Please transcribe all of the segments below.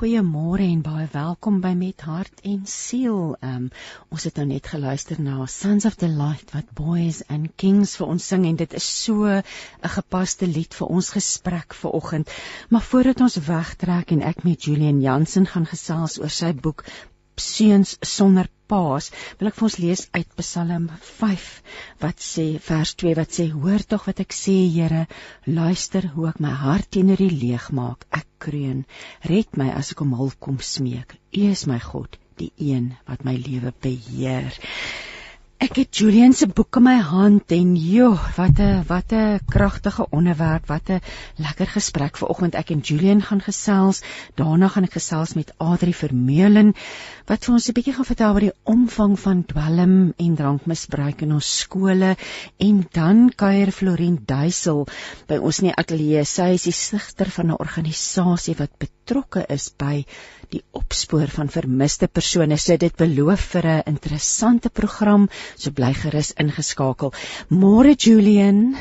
Goeiemôre en baie welkom by Met Hart en Siel. Um, ons het nou net geluister na Sons of the Light wat Boys and Kings vir ons sing en dit is so 'n gepaste lied vir ons gesprek vir oggend. Maar voordat ons wegtrek en ek met Julian Jansen gaan gesels oor sy boek Seuns sonder paas, wil ek vir ons lees uit Psalm 5 wat sê vers 2 wat sê hoor tog wat ek sê Here, luister hoe ek my hart teenoor U leeg maak. Ek kreun, red my as ek om hulp kom smeek. U is my God, die een wat my lewe beheer. Ek het Julian se boek in my hand en joh, wat 'n wat 'n kragtige onderwerp, wat 'n lekker gesprek vanoggend. Ek en Julian gaan gesels. Daarna gaan ek gesels met Adri Vermeulen wat vir ons 'n bietjie gaan vertel oor die omvang van dwelm en drankmisbruik in ons skole en dan kuier Florien Duisel by ons in die ateljee. Sy is die stigter van 'n organisasie wat betrokke is by die opspoor van vermiste persone. So dit beloof vir 'n interessante program. So bly gerus ingeskakel. Môre Julian.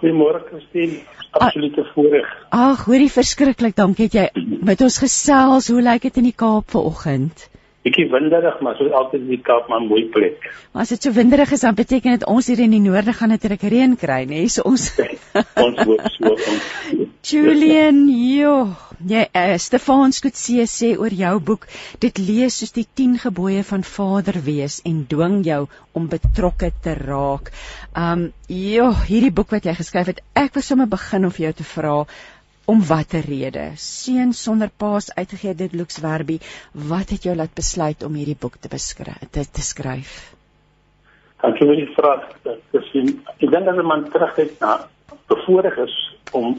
Goeiemôre Christine. Absolute voorreg. Ag, hoorie verskriklik. Dankie dat jy met ons gesels. Hoe lyk dit in die Kaap vanoggend? Bietjie winderig, maar so altyd in die Kaap maar mooi plek. Maar as dit so winderig is, dan beteken dit ons hier in die noorde gaan natuurlik reën kry, nê? So ons ons hoop so ons. Julian, joh. Ja, uh, Stefan Skutse sê oor jou boek, dit lees soos die 10 gebooie van Vader wees en dwing jou om betrokke te raak. Um, joh, hierdie boek wat jy geskryf het, ek wil sommer begin om jou te vra, om watter rede? Seun sonder paas uitgegee dit Lux Werby, wat het jou laat besluit om hierdie boek te beskryf te, te skryf? Kan jy my vra dat ek ek dink dat man terugkyk na bevoorreg is om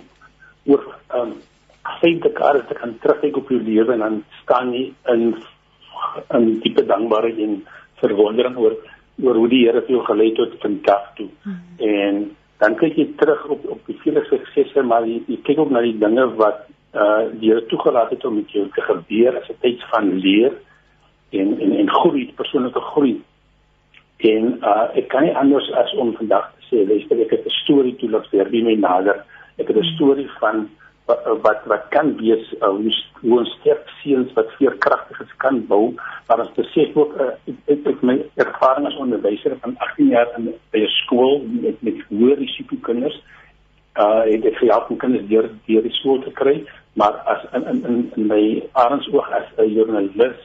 oor um, feite kaarte te kan terugkyk op jou lewe en dan staan jy in in diepe dankbaarheid en verwondering oor oor hoe die Here jou gelei het tot vandag toe. Hmm. En dan kyk jy terug op op die vele suksesse maar jy, jy kyk ook na die dinge wat uh die Here toegelaat het om met jou te gebeur as 'n tyd van leer en en en groei, persoonlike groei. En uh ek kan nie anders as om vandag te sê luister ek het 'n storie toelaat vir my nader. Ek het 'n storie van wat wat, kan wees uh, hoe ons sterk seuns wat veerkragtig is kan bou maar ons besef ook uh, ek het my ervaring as onderwyser van 18 jaar in 'n skool met met hoë risiko kinders uh en ek help om kinders deur deur die skool te kry maar as in in in, in my aardsoog as 'n joernalis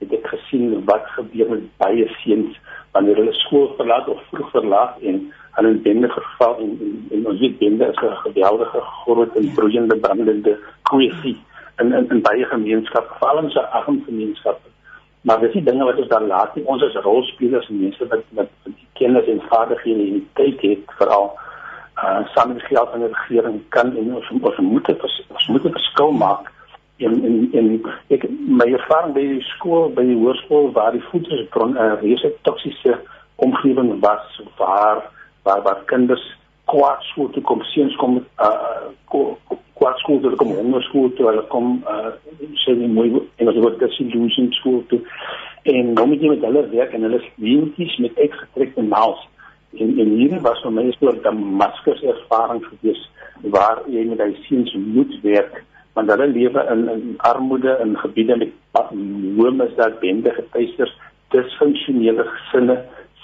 het ek gesien wat gebeur met baie seuns wanneer hulle skool verlaat of vroeg verlaat en hulle bende geval en en, en ons weet bende is 'n geweldige groot en broeiende brandende kwessie in in in baie gemeenskappe, veral in se arm gemeenskappe. Maar dis die dinge wat ons dan laat nie ons as rolspelers en mense wat wat die kennis en vaardighede en tyd het veral uh saam met geld van die regering kan en ons ons moet het, ons moet 'n verskil maak in in in ek my ervaring by die skool by die hoërskool waar die voedselbron 'n uh, reuse toksiese omgewing was waar waar waar kinders kwaad skool toe kom seuns kom uh kwaad skool toe kom honger skool toe hulle kom uh sê nie mooi en as wat disillusion skool toe. En nou moet jy met hulle werk en hulle leentjies met uitgetrekte naels. En en hierdie was vir my so 'n Damascus ervaring gewees waar jy met daai seuns moet werk want hulle lewe in in armoede in gebiede met hoë misdaad bende getuisters disfunksionele gesinne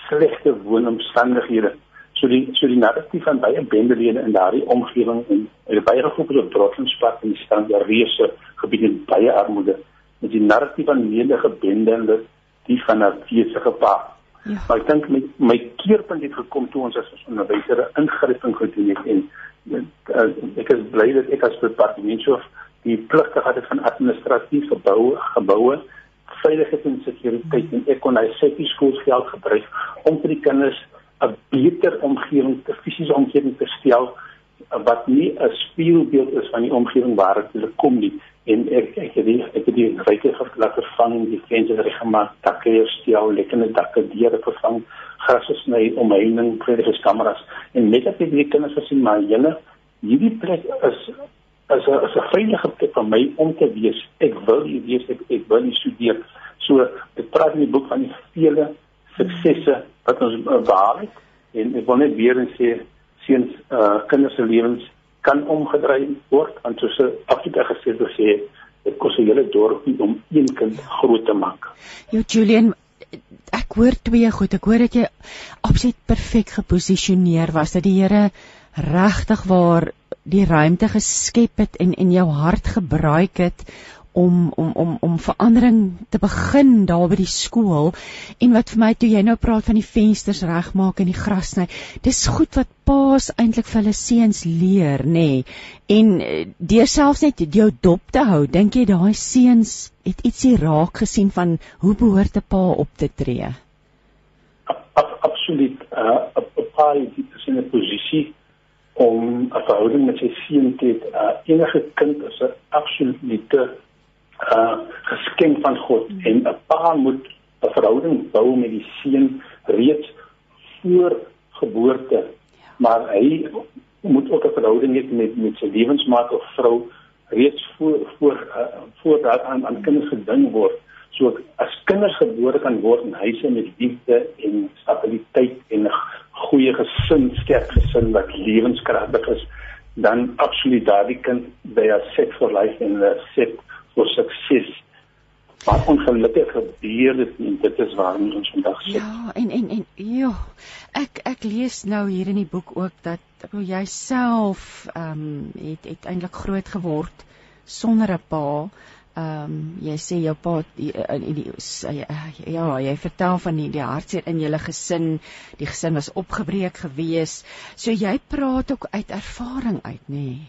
slegte woonomstandighede so die so die narratief van baie bendelede in daardie omgewing en en baie groepe op Brooklynspad en die standaard reuse gebiede baie armoede met die narratief van menige bendende die van 'n feesige pa. Ja. Maar ek dink my my keerpunt het gekom toe ons as onderwysers 'n ingryping gedoen het en uh, ek is bly dat ek as departementshoof die pligte gehad het van administratief gebou geboue veiligheid en sekuriteit en ek kon hy safety schools geld gebruik om vir die kinders 'n beter omgewing, 'n fisiese omgewing te stel wat nie 'n spieelbeeld is van die omgewing waar hulle kom nie en ek ek het die ek het die ryke laat vervang die vensters reggemaak dakke herstel lekkende dakke diere vervang gras gesny omheining kredies kameras en net as ek die kinders gesien maar julle hierdie plek is as 'n as 'n veilige plek vir my om te wees. Ek wil hier wees, ek, ek wil hier studeer. So ek praat in die boek van die vele suksesse wat ons behaal het en ek wil net weer en sê seuns uh kinders se lewens kan omgedry word want soos Afrika gesê het sê dit kos 'n hele dorp om een kind groot te maak. Jo Julian ek hoor twee goed. Ek hoor dat jy absoluut perfek geposisioneer was dat die Here regtig waar die ruimte geskep het en en jou hart gebruik het om om om om verandering te begin daar by die skool en wat vir my toe jy nou praat van die vensters regmaak en die gras sny dis goed wat paas eintlik vir hulle seuns leer nê. Nee. en eh, deur selfs net jou dop te hou dink jy daai seuns het ietsie raak gesien van hoe behoort 'n pa op te tree? Absoluut. 'n uh, pa is in 'n posisie om 'n verhouding met sy seun te hê uh, enige kind is 'n absolute uh geskenk van God en 'n pa moet 'n verhouding bou met die seun reeds voor geboorte. Ja. Maar hy moet ook 'n verhouding hê met met sy lewensmaat of vrou reeds voor voor uh, voordat aan aan kinders geding word. So as kinders gebore kan word in huise met liefde en stabiliteit en 'n goeie gesin, sterk gesin wat lewenskragtig is, dan absoluut daardie kind by 'n set for life en 'n set vir sukses. Maar ongelukkig gebeur dit nie. Dit is waarom ons vandag sit. Ja, en en en ja, ek ek lees nou hier in die boek ook dat hoe jy self ehm um, het het eintlik groot geword sonder 'n pa. Ehm um, jy sê jou pa in die ja, jy vertel van die, die hartseer in julle gesin. Die gesin was opgebreek gewees. So jy praat ook uit ervaring uit, nê? Nee.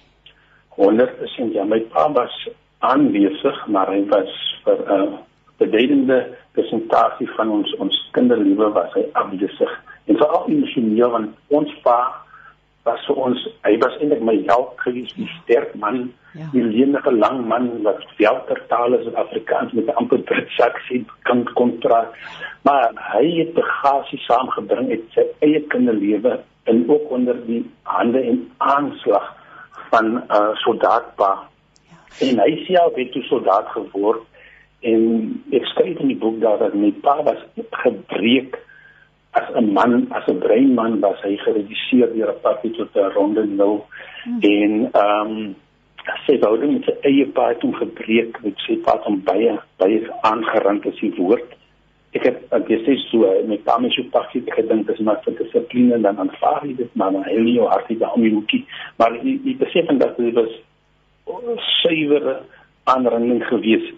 100% ja, my pa was aanwesig, maar hy was vir 'n uh, beduidende presentasie van ons ons kinderliewe was hy afwesig. En veral emosioneel want ons pa was vir ons, hy was eintlik my held gewees, die sterk man, ja. die lenige lang man wat veltertaal is in Afrikaans met 'n amper Britse aksent kan kontra. Maar hy het bagasie saamgebring uit sy eie kinderlewe en ook onder die hande en aanslag van 'n uh, soldaatpa en hy self het toe soldaat geword en ek skryf in die boek daar dat my pa was gebreek as 'n man as 'n breinman was hy gereduseer deur 'n papie tot 'n ronde nul. Hmm. en ehm um, sy wou met sy eie pa het hom gebreek met sy pa hom baie baie aangerand as die woord. Ek het ek sê so met pa my so pakkie gedink dis maar vir dissipline dan aanvaar jy dit maar hy nie jou hartie daarmee hoekie. Maar jy besef dan dat dit was suiwere aanranding gewees.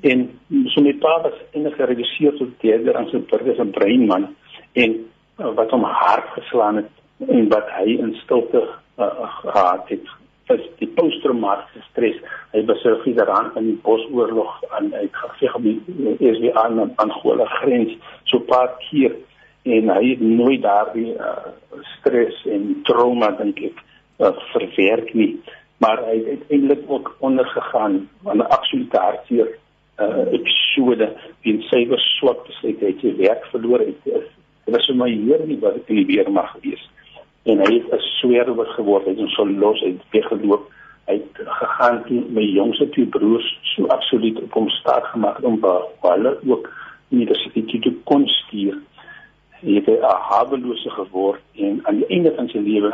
En so my pa was enige gereduseer tot derde aan sy burger se breinman en uh, wat hom hard geslaan het en wat hy in stilte uh, gehad het is die posttraumatiese stres. Hy besurg hier daaraan in die Bosoorlog aan uitgeveg op die is die aan Angola grens so paar keer en hy het nooit daardie uh, stres en trauma dink ek uh, verwerk nie maar hy het eintlik ook ondergegaan aan 'n absolute hartseer uh, episode in sy swak besluit het hy werk verloor het dit was my hier nie wat in die weer mag wees en hy het 'n swerwer geword het so los uit weggeloop hy het gegaan toe my jongste twee broers so absoluut op hom staat gemaak om hulle ook universiteit toe kon stuur. Hy het 'n hawelose geword en aan die einde van sy lewe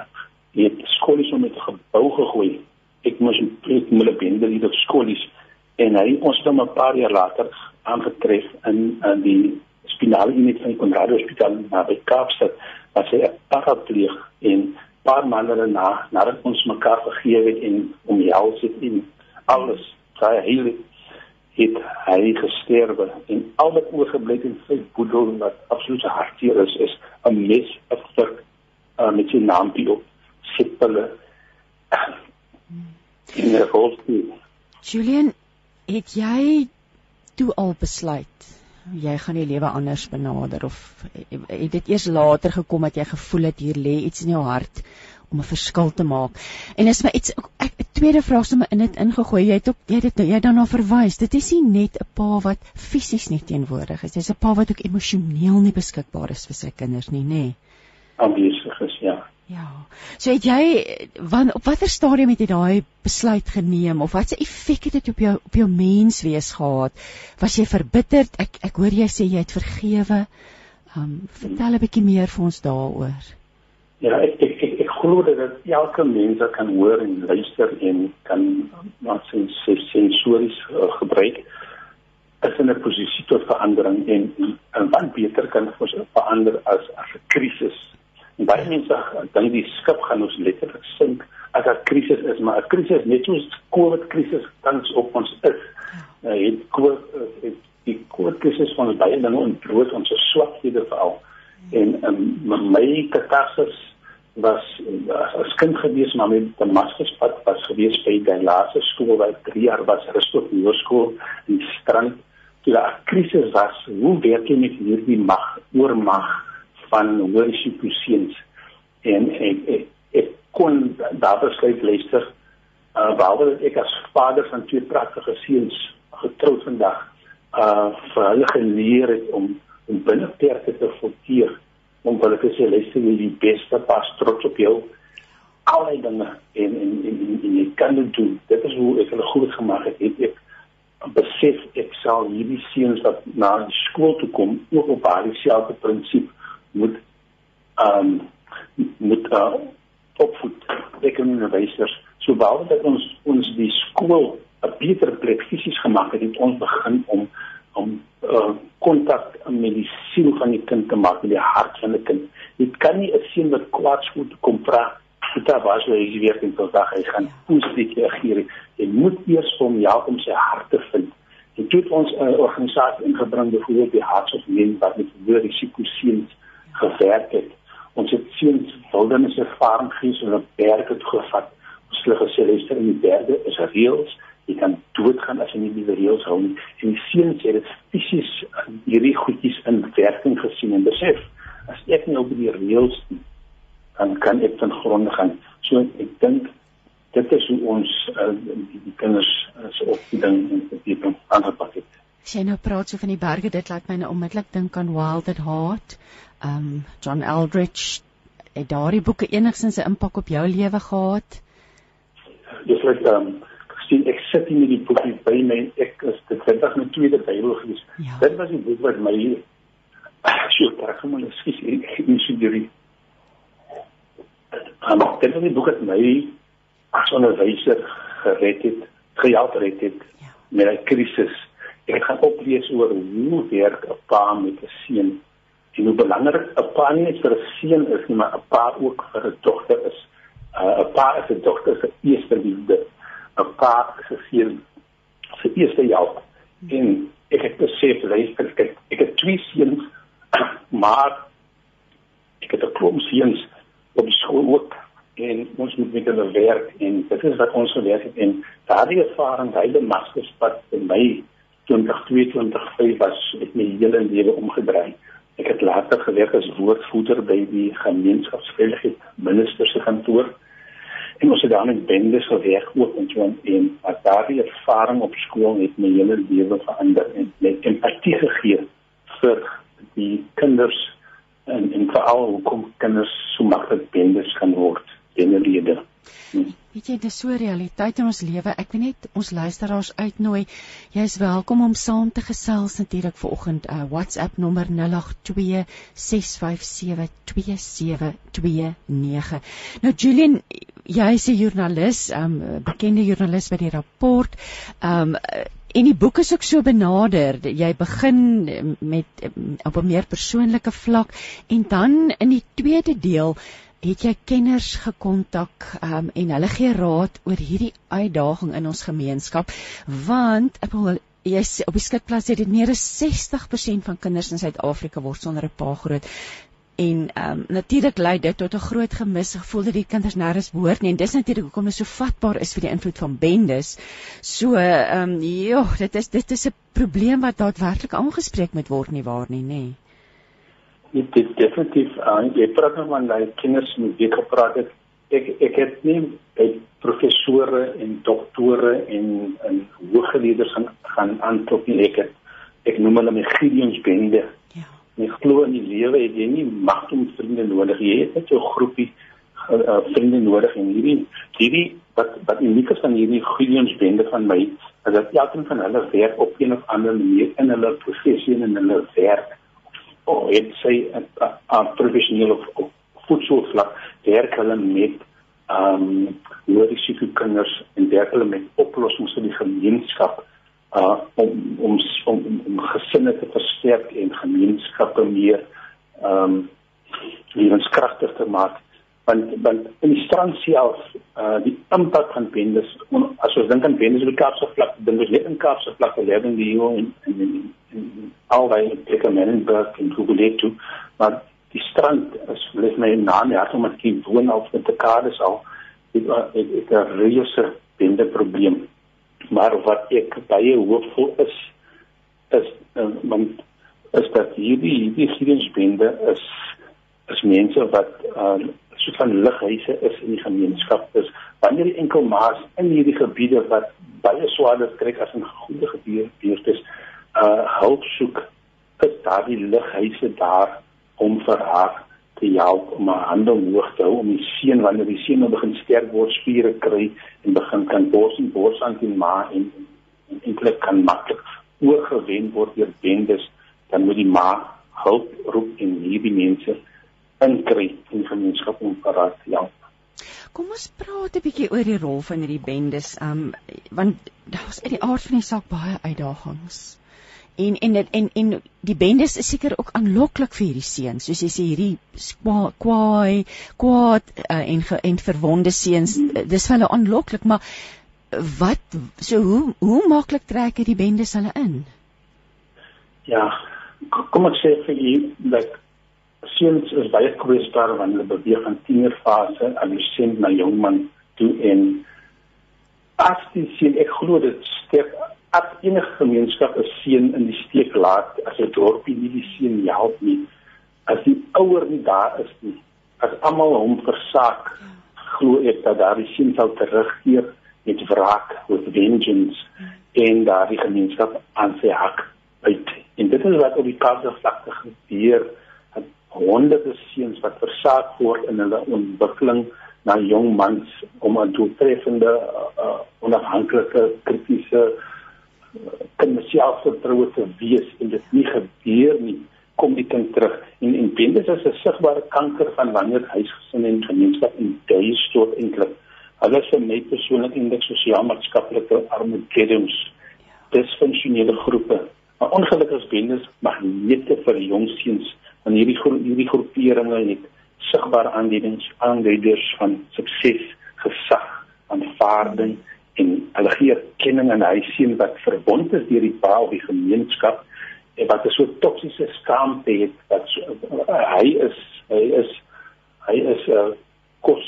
het skolies om met gebou gegooi ek moes ek moet bende hier op skoolies en hy ons hom 'n paar jaar later aangetref in in die spinale unit van die Konrad Hospitaal by Kaapstad waar hy 'n parapleeg en paar maande daarna nadat ons mekaar vergewe het en omhels het en alles sy hele het hy gesterwe en al wat oorgebly het in sy boedel wat absoluut hartseer is is 'n mes 'n vurk uh, met sy naampie op sipele in die rolstoel. Julian, het jy toe al besluit jy gaan die lewe anders benader of het dit eers later gekom dat jy gevoel het hier lê iets in jou hart om 'n verskil te maak? En is my iets ek 'n tweede vraag sommer in dit ingegooi. Jy het ook jy het jy daarna verwys. Dit is nie net 'n pa wat fisies nie teenwoordig is. Dis 'n pa wat ook emosioneel nie beskikbaar is vir sy kinders nie, nê? Nee. Aanwesig is, ja. Ja. So jy wan op watter stadium het jy daai besluit geneem of watse effek het dit op jou op jou menswees gehad? Was jy verbitterd? Ek ek hoor jy sê jy het vergewe. Um vertel 'n bietjie meer vir ons daaroor. Ja, ek ek ek, ek glo dat elke mens kan hoor en luister en kan maar sens sensories uh, gebruik is in 'n posisie tot verandering en en wat beter kan ons verander as 'n krisis baie mense dink die skip gaan ons letterlik sink as 'n krisis is, maar 'n krisis net soos COVID krisis tans op ons is. Uh, het COVID het die COVID krisis van baie dinge ontbloot ons swakhede veral. En um, my katastrofe was as, kind gewees maar met die Damaskuspad was gewees by die laaste skool waar 3 jaar was Christof Hoërskool in Strand. Toe daar krisis was, hoe werk jy met hierdie mag oormag? Van hoë risiko seuns en ek, ek, ek kon daar besluit luister uh behalwe dat ek as vader van twee pragtige seuns getroud vandag uh vir hulle geleer het om om binneperke te forteer om hulle te sê luister jy die beste pas trots op jou allerlei dinge en en en, en, en jy kan dit doen. Dit is hoe ek hulle goed gemaak het. Ek, ek besef ek sal hierdie seuns wat na skool toe kom ook op daardie selfde prinsip moet ehm um, moet uh, opvoed ekonomie onderwysers so baie dat ons ons die skool 'n beter plek fisies gemaak het het ons begin om om kontak uh, met die siel van die kind te maak die hart van die kind. Dit kan nie 'n seun wat kwaad skoot kom vra dit was hoe hy weer tot dag hy gaan positief reageer jy moet eers hom ja om sy hart te vind. Dit het ons 'n uh, organisasie ingebring byvoorbeeld die Hearts of Men wat met hoë risiko seuns gewerk het. Ons het seuns wildernis ervaring gees en 'n berg het gevat. Ons het gesê luister in die berge is reëls. Jy kan doodgaan as jy nie die reëls hou nie. En die seuns het dit fisies hierdie goedjies in werking gesien en besef as ek nou by die reëls dan kan ek ten gronde gaan. So ek dink dit is hoe ons uh, die, die kinders uh, se opvoeding en die aanpak het. Sy nou praat so van die berge, dit laat my nou onmiddellik dink aan Wild at Heart um John Eldridge het daardie boeke enigstens 'n impak op jou lewe gehad? Dis net um sien ek sit in die boek by my ek is dit het as my tweede Bybel gewees. Ja. Dit was die boek wat my so terug kom en skies in studie. Um dit was die boek wat my as onderwyser gered het, gehelp het, het ja. met 'n krisis. Ek gaan oplees oor hoe werk 'n pa met 'n seun en hoe belangrik 'n pa nie vir 'n seun is nie, maar 'n pa ook vir 'n dogter is. Uh, 'n Pa is 'n dogter se eerste liefde. 'n Pa is 'n seun se eerste help. En ek het besef luister ek ek het twee seuns, maar ek het 'n klomp seuns op skool ook en ons moet met hulle werk en dit is wat ons geleer het en daardie ervaring by die masterspad in my 2022 was het my hele lewe omgedraai. Ek het later gewerk as woordvoerder by die gemeenskapsveiligheid minister se kantoor. En ons het met bendes gewerk ook en so en as daardie ervaring op skool het my hele lewe verander en met empatie gegee vir die kinders en en veral hoe kom kinders so maklik bendes kan word lewe. Hmm. Weet jy, dis so realiteit in ons lewe. Ek wil net ons luisteraars uitnooi. Jy is welkom om saam te gesels natuurlik vanoggend. Uh, WhatsApp nommer 0826572729. Nou Julian, jy is 'n joernalis, 'n um, bekende joernalis by die rapport. Um En die boek is ook so benader. Jy begin met op 'n meer persoonlike vlak en dan in die tweede deel het jy kenners gekontak um, en hulle gee raad oor hierdie uitdaging in ons gemeenskap? Want ek wil jy op die skitplaas sê dit meer as 60% van kinders in Suid-Afrika word sonder 'n pa groot. En um, natuurlik lei dit tot 'n groot gemis gevoel dat die kinders nêrens behoort nie. En dis natuurlik hoekom hulle so vatbaar is vir die invloed van bendes. So ehm um, ja dit is dit is 'n probleem wat daadwerklik aangespreek moet word nie waar nie nê nee dit is definitief uh, jy praat nou van daai kinders met wie gepraat het ek ek het nie by professore en doktore en en hooggeleerders gaan gaan aanklop nie. Ek het ek noem hulle my Gideons bende. Ja. Ek glo in die lewe het jy nie mag om vriende nodig jy het net jou groepie uh, vriende nodig en hierdie hierdie wat wat uniek is aan hierdie Gideonsbende van my is dat elkeen van hulle werk op een of ander manier in hulle professie en in hulle werk of dit sê 'n professionele of, of voedselvlak werk hulle met ehm um, hoë risiko kinders en werk hulle met oplossings vir die gemeenskap uh om om om, om gesinne te versterk en gemeenskappe meer ehm um, lewenskragtig te maak want want in die strand self uh die impak van bendes as ons dink aan bendes op die Kaapse vlak dink ons net in Kaapse vlak lê in die hier in in in, in albei plekke Menenberg en Guguletu maar die strand is lees my naam ja omdat ek woon op met die kades al dit is 'n reuse bende probleem maar wat ek baie hoopvol is is uh, want is dat hierdie hierdie gieringsbende is is mense wat uh, so van lighuise is in die gemeenskap. Is wanneer die enkel maas in hierdie gebiede wat baie swaarder kry as in goeie gebiede is uh hulp soek is daar die lighuise daar om vir haar te help om haar hande omhoog te hou om die seun wanneer die seun begin sterk word spiere kry en begin kan bors en bors aan die ma en eintlik kan maklik oorgewen word deur bendes dan moet die ma hulp roep en hierdie mense inkry in die gemeenskap om paraat te help. Kom ons praat 'n bietjie oor die rol van hierdie bendes, um want daar's uit die aard van die saak baie uitdagings. En en dit en en die bendes is seker ook aanloklik vir hierdie seuns, soos jy sê hierdie kwaai, kwaad uh, en ge, en verwonde seuns, uh, dis hulle aanloklik, maar wat so hoe hoe maklik trek hierdie bendes hulle in? Ja, kom ek sê vir u dat seuns is baie kwesbaar wanneer hulle beweeg van tienerfase. Adolescent na jongman toe en as die seun ek glo dit sterk as enige gemeenskap 'n seun in die steek laat. As 'n dorpie nie die seun help nie as die ouer nie daar is nie as almal hom versaak glo ek dat daar die seun sal terugkeer met wraak with vengeance en daar die gemeenskap aan sy hak uit. En dit is wat op die kaarte vlakte gebeur honderde seuns wat versaak word in hulle ontwikkeling na jong mans om 'n doeltreffende uh, onafhanklike kritiese uh, kommersiële vertroue te wees en dit nie gebeur nie kom die kind terug. En en bendes is 'n sigbare kanker van wanneer huisgesin en gemeenskap in duie stort eintlik. Hulle is vir my persoonlik eintlik sosiaal-maatskaplike armoedems disfunksionele groepe. Maar ongelukkig bendes mag nie te vir jong seuns en hierdie hierdie groeperinge het sigbare aanduidings aanduiders van sukses, gesag, aanvaarding en hulle gee erkenning aan hy sien wat verbond is deur die pa of die gemeenskap en wat 'n so toksiese skaamte het dat so, uh, hy is hy is hy is 'n uh, kos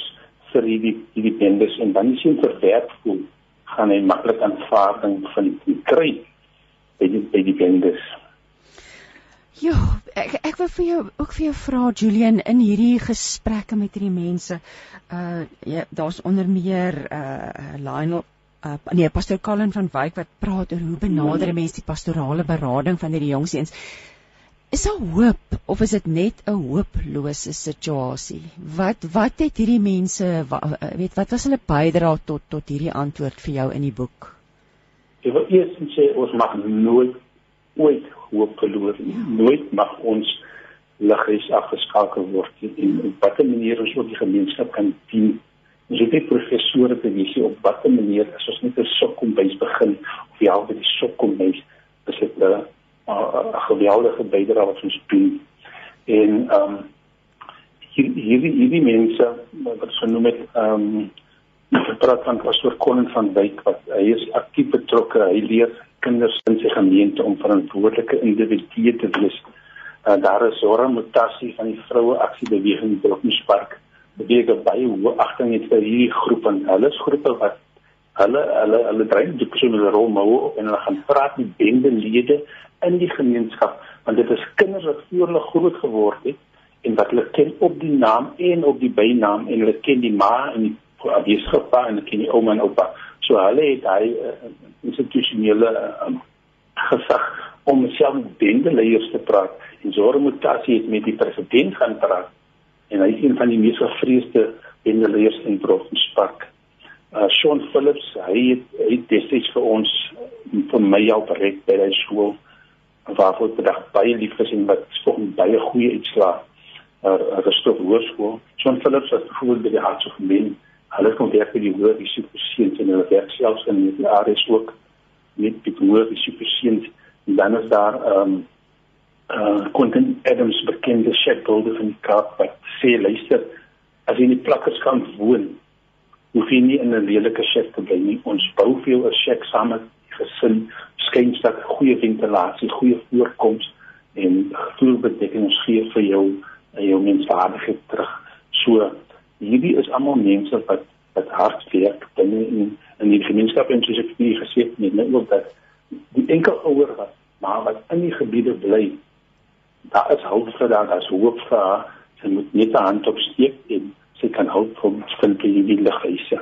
vir die die bendes. En dan sien verwerp voel gaan hy maklik aanvaarding van die kry by die by die bendes Ja, ek ek wil vir jou ook vir jou vra Julian in hierdie gesprekke met hierdie mense. Uh ja, daar's onder meer uh Lionel uh nee, pastoor Colin van Wyk wat praat oor hoe benader mense die pastorale berading van hierdie jong seuns. Is daar hoop of is dit net 'n hooplose situasie? Wat wat het hierdie mense wat, weet wat was hulle bydra tot tot hierdie antwoord vir jou in die boek? Ek wil eers sê ons mag nooit ooit hoop verloor nie. Nooit mag ons liggies afgeskakel word nie. en op watter manier ons ook die gemeenskap kan dien. Ons het nie professore te wees op watter manier as ons net 'n sokkombuis begin of ja, by die sokkombuis is dit 'n 'n geweldige bydrae wat ons doen. En ehm um, hierdie hierdie mense wat so noem het ehm um, praat van pastoor Colin van Wyk wat hy is aktief betrokke. Hy leer kinders in sy gemeente om verantwoordelike individue te wees. Uh, daar is 'n mutasie van die vroue aksiebeweging in Brokenspark. Beweeg baie hoë agting het vir hierdie groep en hulle is groepe wat hulle hulle hulle dryf die persoonlike rol maar en hulle gaan praat met bendelede in die gemeenskap want dit is kinders wat voor hulle groot geword het en wat hulle ken op die naam en op die bynaam en hulle ken die ma en die afwesige pa en ken die ouma en oupa. So hulle het hy uh, institusionele um, gesag om self bendeleiers te praat en Zora Mutasie het met die president gaan praat en hy is een van die mees gevreesde Pendeliers in Brownspark. Uh Sean Phillips, hy het, hy het destyds vir ons vir my al bereik by die skool waarvoor ek dag baie lief is en wat volgens baie goeie uitslae uh gestof hoërskool. Sean Phillips was byvoorbeeld by die Hartse gemeen. Hulle kom werk by die hoër risikoseens en hulle werk selfs in die areas ook met die hoër risikoseens. Dan is daar ehm um, uh Quentin Adams bekende chefbuilder van die Kaap wat sê luister as jy in die plakkerskant woon hoef jy nie in 'n lelike chef te bly nie. Ons bou vir jou 'n shack saam met gesin, skynstad, goeie ventilasie, goeie voorkoms en gevoelbedekking ons gee vir jou en jou menswaardigheid terug. So hierdie is almal mense wat wat hard werk binne in in die gemeenskap en soos ek vir gesê het, net ook dat die enkel ouer wat maar wat in die gebiede bly, daar is hulp vir daar, daar is hoop vir haar. Sy moet net 'n hand opsteek en sy kan hulp vind vir hierdie lighuise.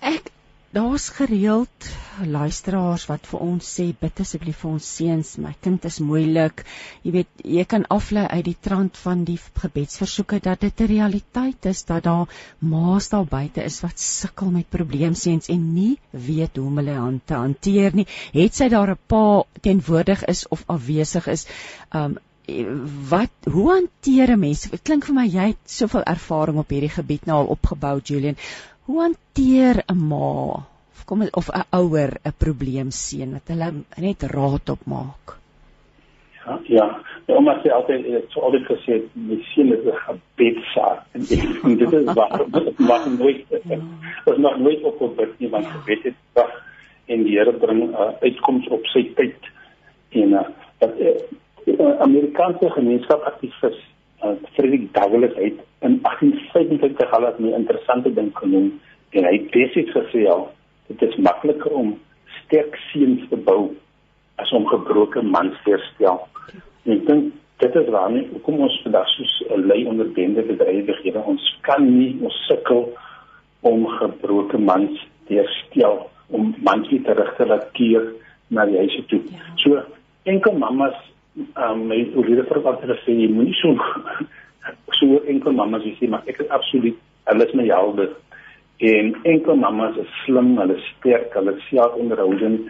Ek daar's gereeld luisteraars wat vir ons sê bid asseblief vir ons seuns, my kind is moeilik. Jy weet, jy kan aflei uit die trant van die gebedsversoeke dat dit 'n realiteit is dat daar ma's daar buite is wat sukkel met probleemseuns en nie weet hoe om hulle aan te hanteer nie. Het sy daar 'n pa teenwoordig is of afwesig is, um wat hoe hanteer 'n mens? Dit klink vir my jy het soveel ervaring op hierdie gebied nou al opgebou, Julian. Hoe hanteer 'n ma of kom of 'n ouer 'n probleem seën wat hulle net raad op maak? Ja, ja. Nou maar sê altyd so altyd gesê die seën is 'n gebedsaak en dit is waar wat nooit is nog nooit op op dit nie want gebed het wag en die Here bring 'n uh, uitkoms op sy tyd en uh, dat uh, Amerikaanse gemeenskap aktivis uh, Frederick Douglass het in 1855 al 'n interessante ding genoem en hy het basies gesê al dit is makliker om sterk seuns te bou as om gebroke mans te herstel. En ek dink dit is waarmee hoekom ons vandag so lei onder bende bedrywighede ons kan nie ons sukkel om gebroke mans te herstel om mans weer terug te laat keer na die huis toe. Ja. So enkel mamas um, my oorlede vrou wat hulle sê jy moenie so so enkel mamas sê maar ek is absoluut hulle is my helde en enkel mamas is slim hulle sterk hulle self onderhoudend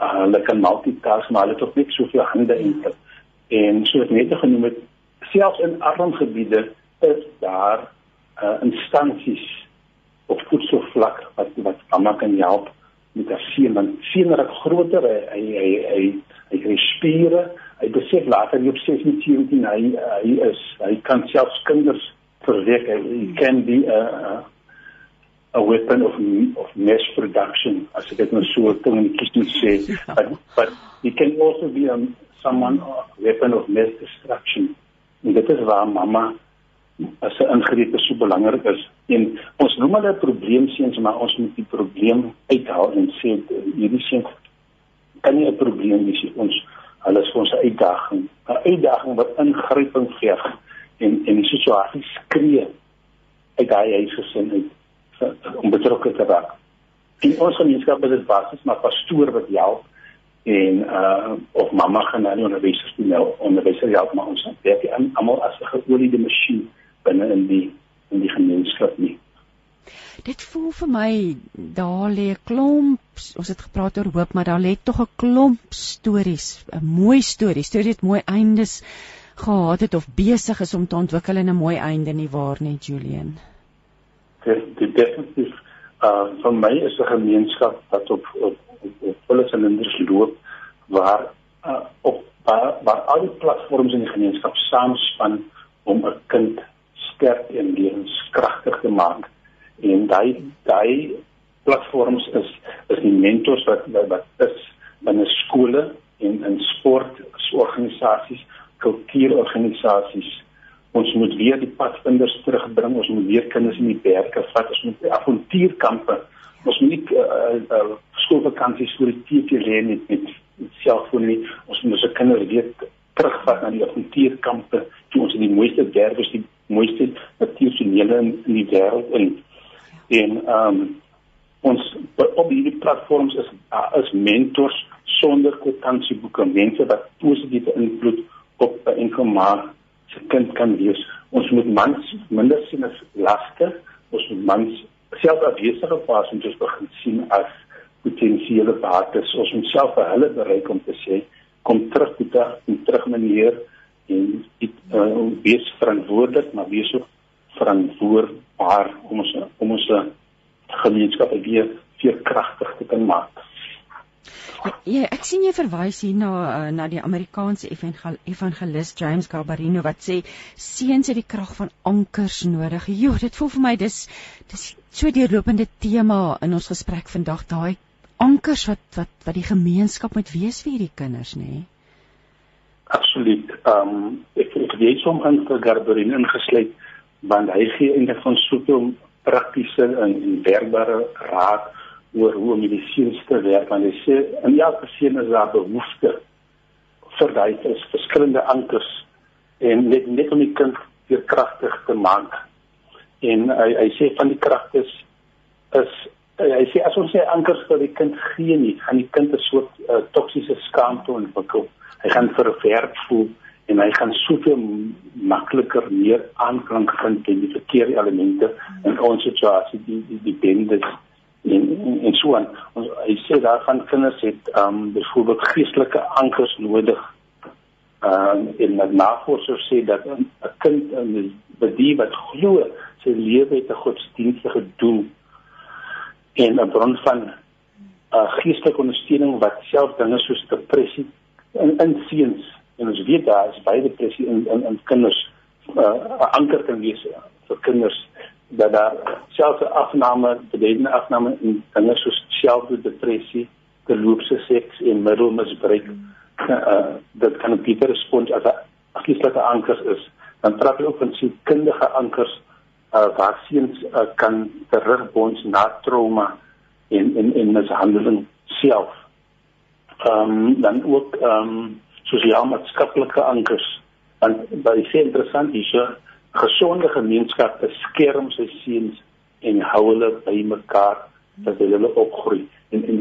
uh, hulle kan multitask maar hulle het ook net soveel hande en en soos net genoem het selfs in arm gebiede is daar uh, instansies op voedselvlak wat wat mamma kan help met haar seun want seun raak groter hy hy hy hy kry spiere hy besef later nie op 17 hy hy is hy kan selfs kinders verwek. Hy can be a a weapon of of mass production as ek dit nou so communication sê. But but he can also be a someone a weapon of mass destruction. En dit is waar mamma as 'n ingreep so belangrik is. En ons noem hulle probleemseuns maar ons moet die probleem uithaal en sê hierdie seun kan nie 'n probleem wees ons hulle is vir ons 'n uitdaging, 'n uitdaging wat ingryping verg en en die situasie skree uit daai huisgesin uit om betrokke te raak. In ons gemeenskap is dit basies maar pastoor wat help en uh of mamma gaan nou onderwysers doen nou onderwysers help maar ons werk almal as 'n geoliede masjien binne in die in die gemeenskap nie. Dit voel vir my daar lê 'n klomp ons het gepraat oor hoop, maar daar lê tog 'n klomp stories, 'n mooi storie, stories wat mooi eindes gehad het of besig is om te ontwikkel in 'n mooi einde nie waar nie, Julian. Dit dit definitief uh vir my is 'n gemeenskap wat op op op volle silinders loop waar uh op waar, waar al die platforms in die gemeenskap saamspan om 'n kind sterk en lewenskragtig te maak en daai daai platforms is is die mentors wat wat is binne skole en in sportorganisasies, kultuurorganisasies. Ons moet weer die padvinders terugbring, ons moet weer kinders in die berge vat, ons moet avontuurkampe. Ons moet nie uh, uh, skoolvakansies vir die TV lê met met selfoon nie. Ons moet ons kinders weer terugvat na die avontuurkampe, toe ons in die mooiste berge, die mooiste natuursonele in, in die wêreld in en ehm um, ons op hierdie platforms is is mentors sonder kwitansieboeke mense wat positiewe invloed op 'n enkel maar se kind kan wees. Ons moet mans minder sien as laste ons moet mans self afwesige pasiënte begin sien as potensiële bates. Ons moet self vir hulle bereik om te sê kom terug toe en terug meneer en dit uh, wees verantwoordelik maar wees ook verantwoordbaar om ons om ons gemeenskap weer veerkragtig te kan maak. Ja, ek sien jy verwys hier na uh, na die Amerikaanse evangelis James Garbarino wat sê seuns het die krag van ankers nodig. Jo, dit voel vir my dis dis so deurlopende tema in ons gesprek vandag, daai ankers wat wat wat die gemeenskap moet wees vir hierdie kinders, nê? Nee? Absoluut. Ehm um, ek ek weet hom in vir Garbarino ingesluit want hy gee eintlik van soveel praktiese en, werkbare raad oor hoe om die seuns te werk want hy sê in elke seun is daar behoefte vir daai is verskillende ankers en net net om die kind weer kragtig te maak. En hy hy sê van die kragtes is hy sê as ons sê ankers vir die kind gee nie gaan die kind 'n soort uh, toksiese skaamte ontwikkel. Hy gaan verwerp voel en hy gaan soveel makliker meer aanklank vind in die verkeerde elemente in ons situasie die die, die bendes en en so aan ons hy sê daar van kinders het ehm um, byvoorbeeld geestelike ankers nodig. Ehm um, en met navorsers sê dat 'n kind in die wat glo sy lewe het 'n godsdienstige doel en 'n bron van uh, geestelike ondersteuning wat self dinge soos depressie in in seuns en ons weet daar is baie depressie in in, in kinders uh, 'n anker kan wees vir kinders dat daar selfs 'n afname, bededigende afname in dinge soos selfdood, depressie, geloofse seks en middelmisbruik uh, dat kan 'n dieper respons as 'n geestelike ankers is. Dan praat hy ook van sielkundige ankers uh, waar seuns uh, kan terugbons na trauma en en en mishandeling self. Ehm um, dan ook ehm um, sosiaal-maatskaplike ankers. Want baie interessant is hier gesonde gemeenskap beskerm sy seuns en hou hulle by mekaar dat hulle opgroei en en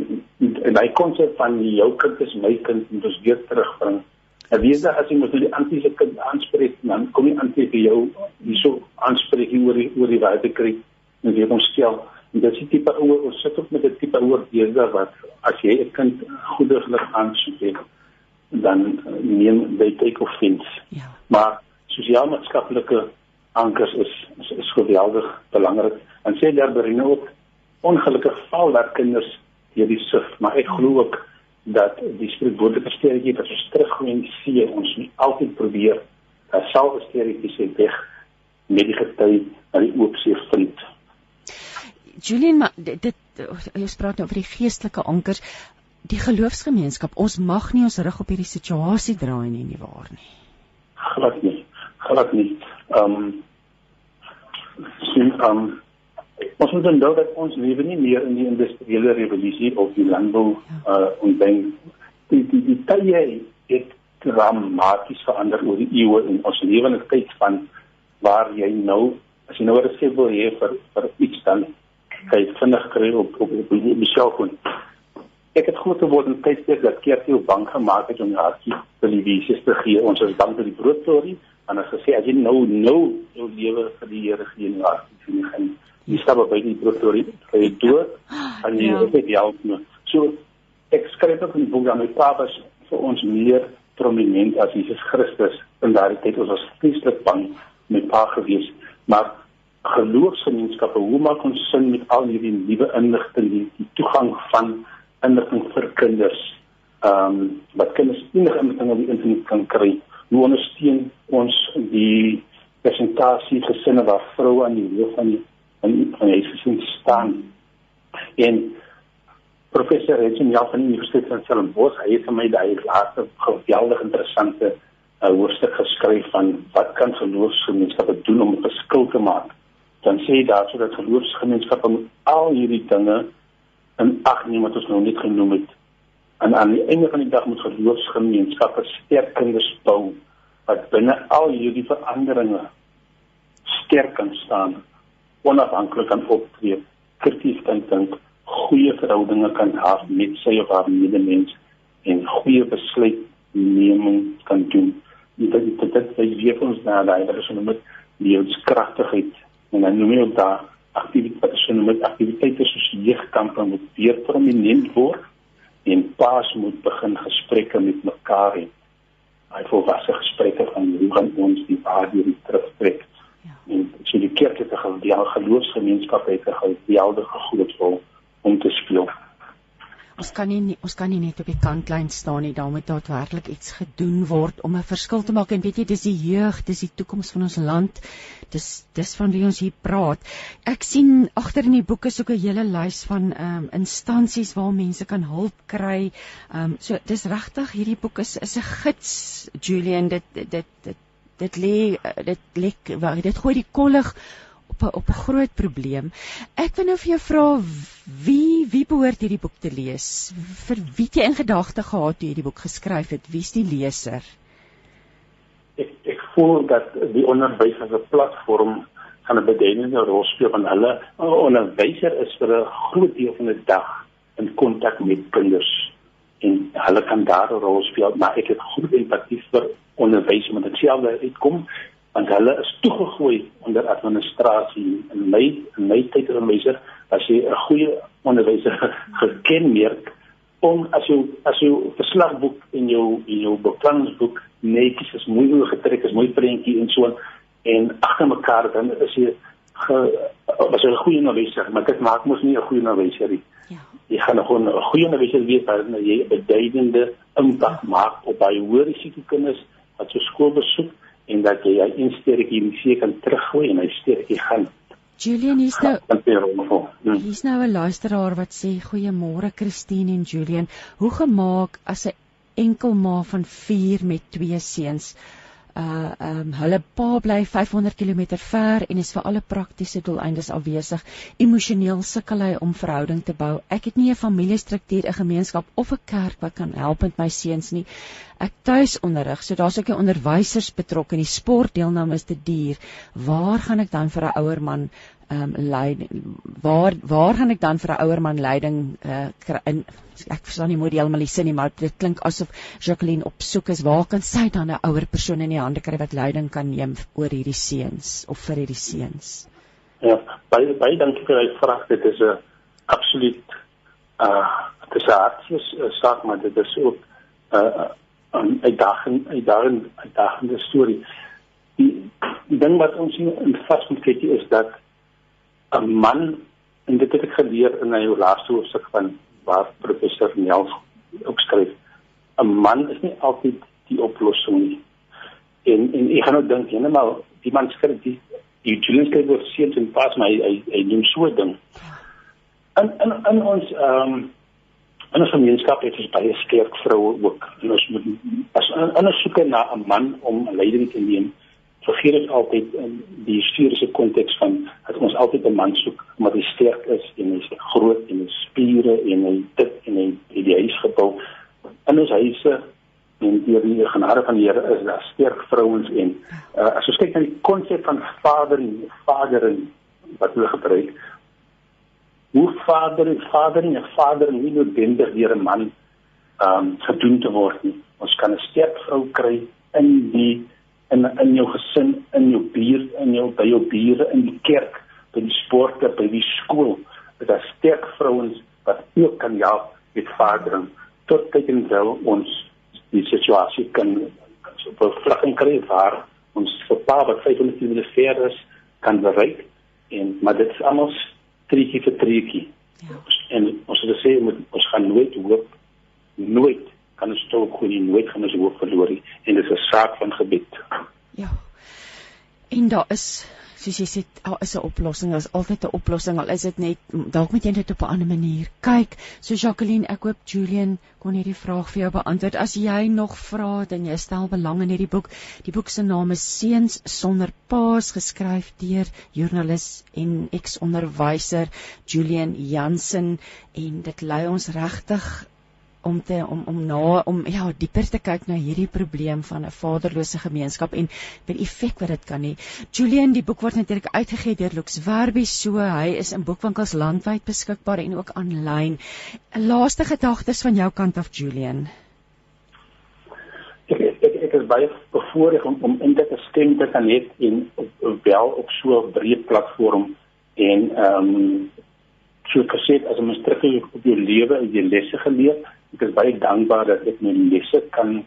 en, hy konsep van jou kind is my kind en dis weer terugbring. En wie is daar as jy moet die antiese kind aanspreek dan kom jy aan te vir jou hierso aanspreek oor die oor die waarde kry en weer ons stel en dit is tipe oor ons sit op met 'n tipe oor beheerder wat as jy 'n kind goederlik aanspreek dan neem jy take offense. Ja. Maar sosiaal-maatskaplike ankers is is, is geweldig belangrik. En sê Derberine ook ongelukkig val daar kinders deur die suf, maar ek glo ook dat die spreekwoordelike sterretjie wat ons teruggooi sien ons moet altyd probeer 'n selfe sterretjie se weg met die gety aan die oop see vind. Julian, maar dit, dit jy praat nou oor die geestelike ankers. Die geloofsgemeenskap, ons mag nie ons rug op hierdie situasie draai nie, nie waar nie. Glad nie. Glad nie. Ehm um, sien ehm um, ons moet onthou dat ons lewe nie meer in die industriële revolusie of die landbou ja. uh en dan die die die tye het dramaties verander oor die eeue en ons lewe in 'n tyd van waar jy nou as jy nou 'n resep wil hê vir vir iets dan kyk vinnig kry op op op die selfoon. Ek het groot geword in tyd dat keertjie op bank gemaak het om die hartjie televisies te gee. Ons is bang vir die broodstorie en as gesê as jy nou nou jou lewe vir die Here gee en laat sien gaan jy stap by die vir die dood en jy het dit help nou so ek skryf ook in die boek aan my papas vir ons meer prominent as Jesus Christus in daardie tyd. Ons was vreeslik bang met pa gewees maar geloofsgemeenskappe hoe maak ons sin met al hierdie nuwe inligting die, die toegang van inligting vir kinders ehm um, wat kinders enige inligting op die internet kan kry. Hoe ondersteun ons die presentasie gesinne waar vroue aan die hoof van die van die van die gesin staan? En professor Regin Jan van die Universiteit van Stellenbosch hy het vir my daai laaste geweldig interessante uh, hoofstuk geskryf van wat kan geloofsgemeenskappe doen om 'n verskil te maak. Dan sê hy daarso dat geloofsgemeenskappe moet al hierdie dinge in ag neem wat ons nou net genoem het en aan die einde van die dag moet geloofsgemeenskappe sterk kinders bou wat binne al hierdie veranderinge sterk kan staan onafhanklik kan optree krities kan dink goeie verhoudinge kan hê met sy of haar medemens en goeie besluitneming kan doen dit dit dit dit weer ons na daai dat ons met die kragtigheid en dan noem jy ook daar aktiwiteite so met aktiwiteite soos jeugkampe moet weer prominent word en paas moet begin gesprekke met mekaar hê. Hy volwasse gesprekke van hoe gaan ons die waarde terugtrek. Ja. En so die kerk het 'n geloofsgemeenskap het 'n geweldige groot rol om te speel ons kan nie ons kan nie net op die kantlyn staan nie, daar moet daadwerklik iets gedoen word om 'n verskil te maak en weet jy dis die jeug, dis die toekoms van ons land. Dis dis van wie ons hier praat. Ek sien agter in die boeke so 'n hele lys van ehm um, instansies waar mense kan hulp kry. Ehm um, so dis regtig hierdie boek is is 'n gids Julian dit dit dit dit lê dit lê dit gooi die kollig op 'n op 'n groot probleem. Ek wil nou vir jou vra wie wie behoort hierdie boek te lees? Vir wie het jy in gedagte gehad toe jy die boek geskryf het? Wie's die leser? Ek ek voel dat die onderwys as 'n platform gaan 'n beduidende rol speel van hulle. 'n Onderwyser is vir 'n groot deel van die dag in kontak met kinders en hulle kan daar 'n rol speel, maar ek het groot empatie vir onderwys met dieselfde uitkom want hulle is toegegooi onder administrasie in my in my tyd as 'n meester as jy 'n goeie onderwyser gekenmerk om as jy as jy verslagboek in jou in jou beplanningsboek netjies is mooi getrek is mooi prentjie en so en agter mekaar dan is jy ge, as 'n goeie onderwyser maar dit maak mos nie 'n goeie onderwyser nie. Ja. Jy gaan nog 'n goeie onderwyser wees wanneer jy 'n beduidende impak maak op baie hoë risiko kinders wat so skool besoek en dat jy hy insterretjie in see kan teruggooi en hy sterretjie gaan. Julian hier's nou. Hier's nou 'n luisteraar wat sê goeiemôre Christine en Julian. Hoe gemaak as 'n enkel ma van 4 met twee seuns? Uh um hulle pa bly 500 km ver en is vir alle praktiese doeleindes afwesig. Emosioneel sukkel hy om verhouding te bou. Ek het nie 'n familiestruktuur, 'n gemeenskap of 'n kerk wat kan help met my seuns nie. Ek tuis onderrig, so daar's ook 'n onderwysers betrokke en die sportdeelname is te duur. Waar gaan ek dan vir 'n ouer man ehm um, leiding waar waar gaan ek dan vir 'n ouer man leiding uh, in? Ek verstaan nie mooi heeltemal die sin nie maar dit klink asof Jacqueline op soek is. Waar kan sy dan 'n ouer persoon in die hande kry wat leiding kan neem oor hierdie seuns of vir hierdie seuns? Ja baie baie dankie vir die vraag. Dit is 'n absoluut uh dit is 'n hartseer uh, saak maar dit is ook 'n uh, uitdaging uitdaging uitdagende storie. Die, die ding wat ons in vas moet kyk is dat 'n man en dit het ek geleer in my laaste hoofstuk van waar professor Nels ook skryf. 'n man is nie altyd die oplossing nie. En en ek gaan nou dink jy net maar die man skryf die die Julius skryf oor seuns en pas my hy hy doen so 'n ding. En en en ons ehm um, en ons gemeenskap het ons baie sterk vroue ook. En ons moet as en ons soek na 'n man om leiding te neem vergeet dit altyd in die historiese konteks van dat ons altyd 'n man soek wat sterk is en hy is groot en hy spiere en hy dit en hy het die huis gebou. In ons huise en deur die genade van die Here is daar sterk vrouens en uh, as ons kyk na die konsep van vader en vader en wat hulle gebruik hoe vader en vader en vader nie noodwendig deur 'n man ehm um, gedoen te word nie. Ons kan 'n sterk vrou kry in die in in jou gesin, in jou buurt, in jou by jou bure, in die kerk, by die sporte, by die skool. Dit is sterk vrouens wat ook kan help met vadering tot tyd en wel ons die situasie kan so bevragging kry waar ons pa wat 500 km ver is kan bereik en maar dit is almal trietjie vir trietjie. Ja. En ons het gesê moet ons gaan nooit hoop nooit kan ons tog kon nie nooit gaan ons hoop verloor nie en dit is 'n saak van gebed. Ja. En daar is soos jy sê, daar is 'n oplossing, daar's altyd 'n oplossing al is dit net dalk moet jy dit op 'n ander manier kyk. So Jacqueline, ek hoop Julian kon hierdie vraag vir jou beantwoord. As jy nog vra dan jy stel belang in hierdie boek. Die boek se naam is Seuns sonder paas geskryf deur joernalis en eks-onderwyser Julian Jansen en dit lei ons regtig om te om om na om ja dieper te kyk na hierdie probleem van 'n vaderlose gemeenskap en die effek wat dit kan hê. Julian, die boek word natuurlik uitgegee deur Lux Verbi, so hy is in boekwinkels landwyd beskikbaar en ook aanlyn. Laaste gedagtes van jou kant af, Julian. Ek ek ek is baie bevoorreg om om in dit te kan hê en wel op so 'n breë platform en ehm um, so gesê as 'n mens terugkyk op jou lewe en jou lesse geleer, ek is baie dankbaar dat ek my lesse kan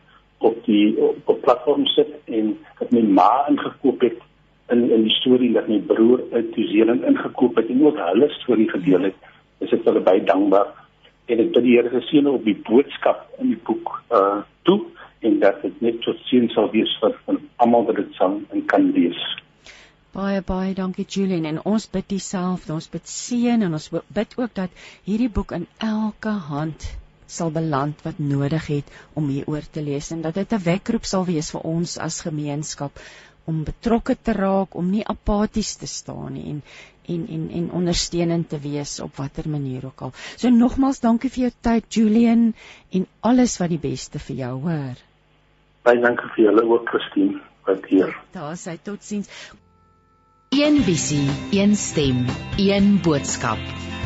op die op, op platform sit en dat my ma ingekoop het in in die storie dat my broer uit New Zealand ingekoop het en ook hulle storie gedeel het. Is ek hulle baie dankbaar en ek bid die Here geseën op die boodskap in die boek uh toe en dat dit net tot sien sal wees vir almal wat dit sal en kan lees. Baie baie dankie Julian en ons bid dieselfde ons bid seën en ons bid ook dat hierdie boek in elke hand sal beland wat nodig het om hieroor te lees en dat dit 'n wekroep sal wees vir ons as gemeenskap om betrokke te raak om nie apaties te staan nie en en en en ondersteunend te wees op watter manier ook al. So nogmaals dankie vir jou tyd Julian en alles wat die beste vir jou hoor. Baie dankie vir julle ook Christine wat hier. Daar sê totsiens. Een visie, een stem, een boodskap.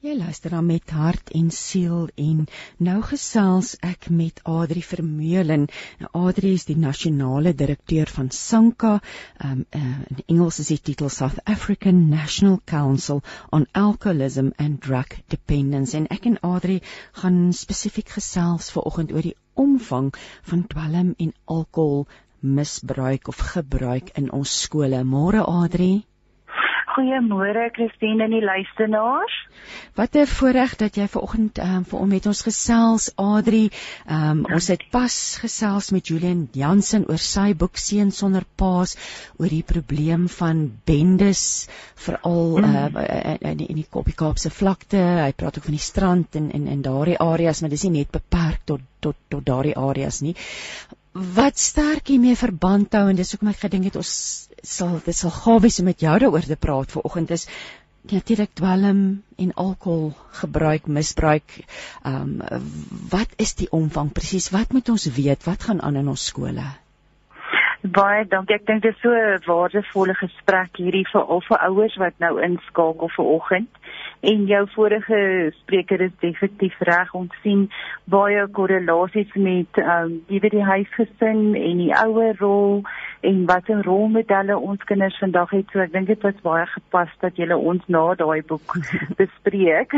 Jy luister dan met hart en siel en nou gesels ek met Adri Vermeulen. Nou Adri is die nasionale direkteur van SANKA. Um, uh, in Engels is die titel South African National Council on Alcoholism and Drug Dependence. En ek en Adri gaan spesifiek gesels vanoggend oor die omvang van dwelm en alkohol misbruik of gebruik in ons skole. Môre Adri. Goeiemôre Christine en die luisteraars. Wat 'n voorreg dat jy vanoggend um, vir ons met ons gesels Adri. Um, ons het pas gesels met Julian Jansen oor sy boek Seun sonder paas oor die probleem van bendes veral mm. uh, in die, die Kaapse vlakte. Hy praat ook van die strand en in in daardie areas, maar dis nie net beperk tot tot tot daardie areas nie wat sterk hiermee verband hou en dis hoekom ek gedink het ons sal dit sal gawees om met jou daaroor te praat vanoggend is natuurlik dwelm en alkohol gebruik misbruik. Ehm um, wat is die omvang presies? Wat moet ons weet? Wat gaan aan in ons skole? Baie dankie. Ek dink dit is so 'n waardevolle gesprek hierdie vir al vir ouers wat nou inskakel vanoggend. En jou vorige spreker is definitief reg. Ons sien baie korrelasies met ehm um, by die huisgesin en die ouer rol en wat 'n rolmodelle ons kinders vandag het. So ek dink dit was baie gepas dat jy ons na daai boek bespreek.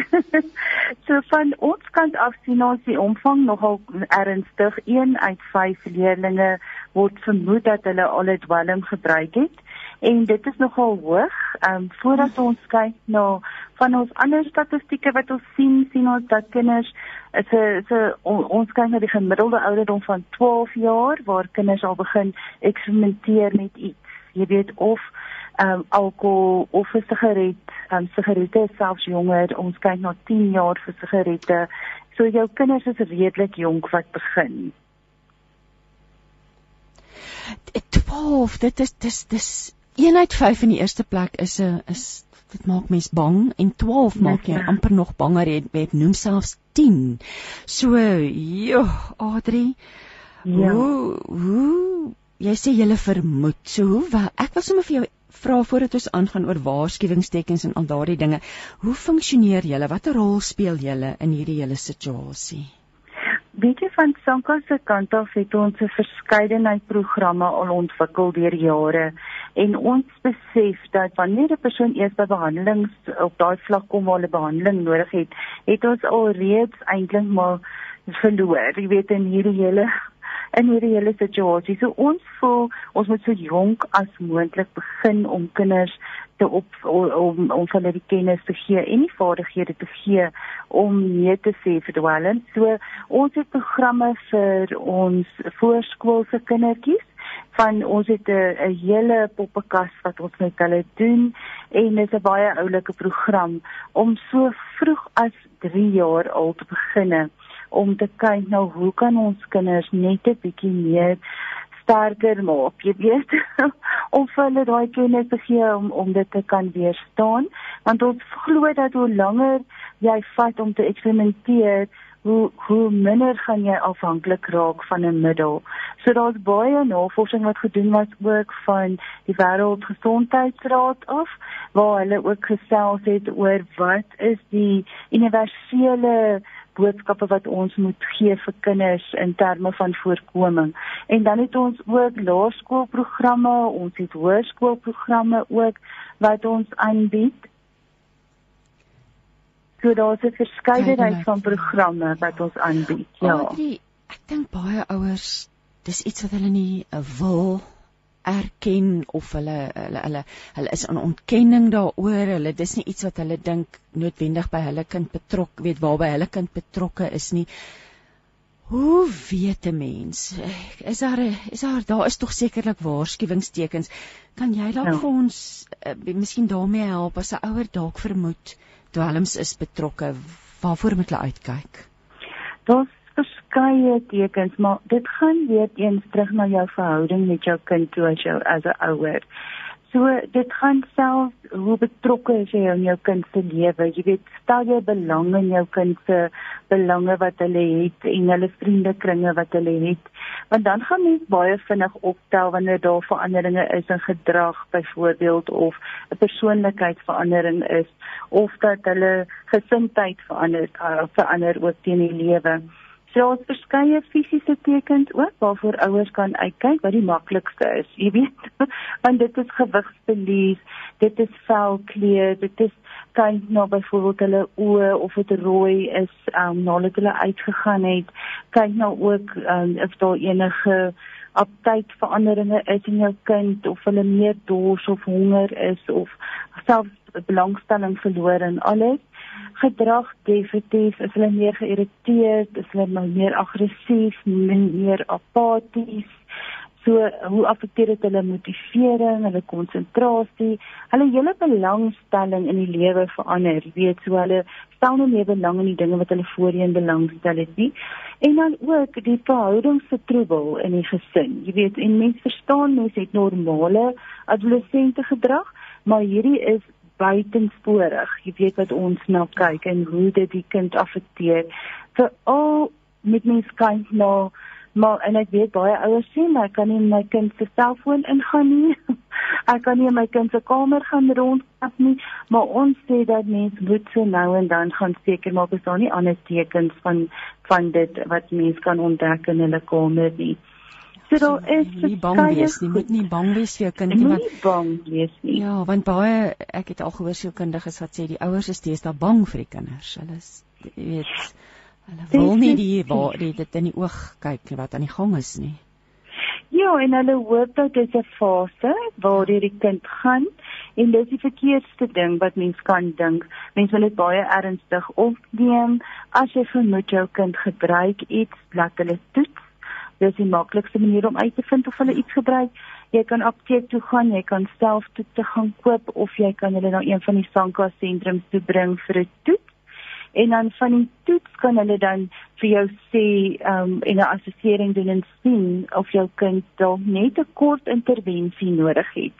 so van ons kant af sien ons die omvang nogal ernstig. 1 uit 5 leerders word vermoed dat hulle al dit dwelm gebruik het en dit is nogal hoog. Ehm um, voordat ons kyk na van ons ander statistieke wat ons sien, sien ons dat kinders is 'n so on, ons kyk na die gemiddelde ouderdom van 12 jaar waar kinders al begin eksperimenteer met iets. Jy weet of ehm um, alkohol of 'n sigaret, ehm um, sigarette selfs jonger. Ons kyk na 10 jaar vir sigarette. So jou kinders is redelik jonk wat begin. 12 dit is dis dis 1 uit 5 in die eerste plek is 'n is dit maak mens bang. En 12 maak jy amper nog banger. Jy het noem selfs 10 so joh Adri. Ja. hoe hoe jy sê jy vermoed. So hoe ek wil sommer vir jou vra voordat ons aangaan oor waarskuwingstekens en al daardie dinge. Hoe funksioneer julle? Watter rol speel julle in hierdie hele situasie Weet jy van Sanka se kant af het ons 'n verskeidenheid programme al ontwikkel deur jare en ons besef dat wanneer 'n persoon eers by behandelings op daai vlak kom waar hulle behandeling nodig het, het ons alreeds eintlik maar verloor. Jy weet in hierdie hele in hierdie hele situasie. So ons voel ons moet so jonk as moontlik begin om kinders te op om om hulle die kennis te gee en die vaardighede te gee om nee te sê vir dwelm. So ons het programme vir ons voorskoolse kindertjies van ons het 'n hele poppekas wat ons met hulle doen en dit is 'n baie oulike program om so vroeg as 3 jaar al te begin om te kyk nou hoe kan ons kinders net 'n bietjie meer sterker maak, jy weet, om hulle daai kennis te gee om om dit te kan weerstaan, want ons glo dat hoe langer jy vat om te eksperimenteer, hoe hoe minder gaan jy afhanklik raak van 'n middel. So daar's baie navorsing wat gedoen was ook van die Wêreldgesondheidsraad af waar hulle ook gesels het oor wat is die universele boodskappe wat ons moet gee vir kinders in terme van voorkoming. En dan het ons ook laerskoolprogramme, ons het hoërskoolprogramme ook wat ons aanbied. So daar's 'n verskeidenheid van programme wat ons aanbied. Ja. Adrie, ek dink baie ouers dis iets wat hulle nie wil erken of hulle hulle hulle hulle is in ontkenning daaroor. Hulle dis nie iets wat hulle dink noodwendig by hulle kind betrok weet waarby hulle kind betrokke is nie. Hoe weet 'n mens? Is daar is daar daar is tog sekerlik waarskuwingstekens kan jy dalk ja. vir ons uh, miskien daarmee help as 'n ouer dalk vermoed dwelms is betrokke? Waarvoor moet hulle uitkyk? Daar's verskeie tekens, maar dit gaan weer eens terug na jou verhouding met jou kind toe as jou as 'n ouer. So dit gaan self hoe betrokke is jy in jou kind se lewe. Jy weet, stel jy belang in jou kind se belange wat hulle het en hulle vriendekringe wat hulle het. Want dan gaan mens baie vinnig optel wanneer daar veranderinge is in gedrag byvoorbeeld of 'n persoonlikheidsverandering is of dat hulle gesindheid verander uh, verander ook teen die lewe. So ons verskeie fisiese tekens ook waarvoor ouers kan uitkyk wat die maklikste is. Jy weet, want dit is gewigsverlies, dit is velkleur, dit is kyk nou byvoorbeeld hulle oë of dit rooi is, um nadat hulle uitgegaan het. Kyk nou ook um of daar enige aptydveranderinge is in jou kind of hulle meer dors of honger is of selfs belangstelling verloor en alles gedrag definitief is hulle meer geïrriteerd, is hulle meer aggressief, meer apaties. So hoe affekteer dit hulle motivering, hulle konsentrasie, hulle hele belangstelling in die lewe verander. Jy weet, so hulle stel nie meer belang in die dinge wat hulle voorheen belangstel het nie. En dan ook die verhoudingsvertroebel in die gesin. Jy weet, en mense verstaan mens het normale adolessente gedrag, maar hierdie is buitensporig. Jy weet wat ons na kyk en hoe dit die kind affekteer. Vir al met mens kyk na maar en ek weet baie ouers sê maar ek kan nie my kind se selfoon ingaan nie. ek kan nie my kind se kamer gaan rondstap nie, maar ons sê dat mens moet so nou en dan gaan seker maak is daar nie ander tekens van van dit wat mens kan ontdek in hulle kamer nie. So daar is nie bang wees nie, moet nie bang wees vir jou kind nie, want nie bang wees nie. Ja, want baie ek het al gehoor sielkundiges wat sê die ouers is deesdae bang vir die kinders. Hulle is jy weet hulle wil nie die waar die dit in die oog kyk wat aan die gang is nie. Ja, en hulle hoop dat dit 'n fase waar die kind gaan en dis die verkeerdste ding wat mens kan dink. Mens wil dit baie ernstig opneem as jy vermoed jou kind gebruik iets, laat hulle toets dis die maklikste manier om uit te vind of hulle iets gebruik. Jy kan apteek toe gaan, jy kan self toe te gaan koop of jy kan hulle na een van die Sanka sentrums toe bring vir 'n toets. En dan van die toets kan hulle dan vir jou sê ehm um, en 'n assessering doen en sien of jou kind dalk net 'n kort intervensie nodig het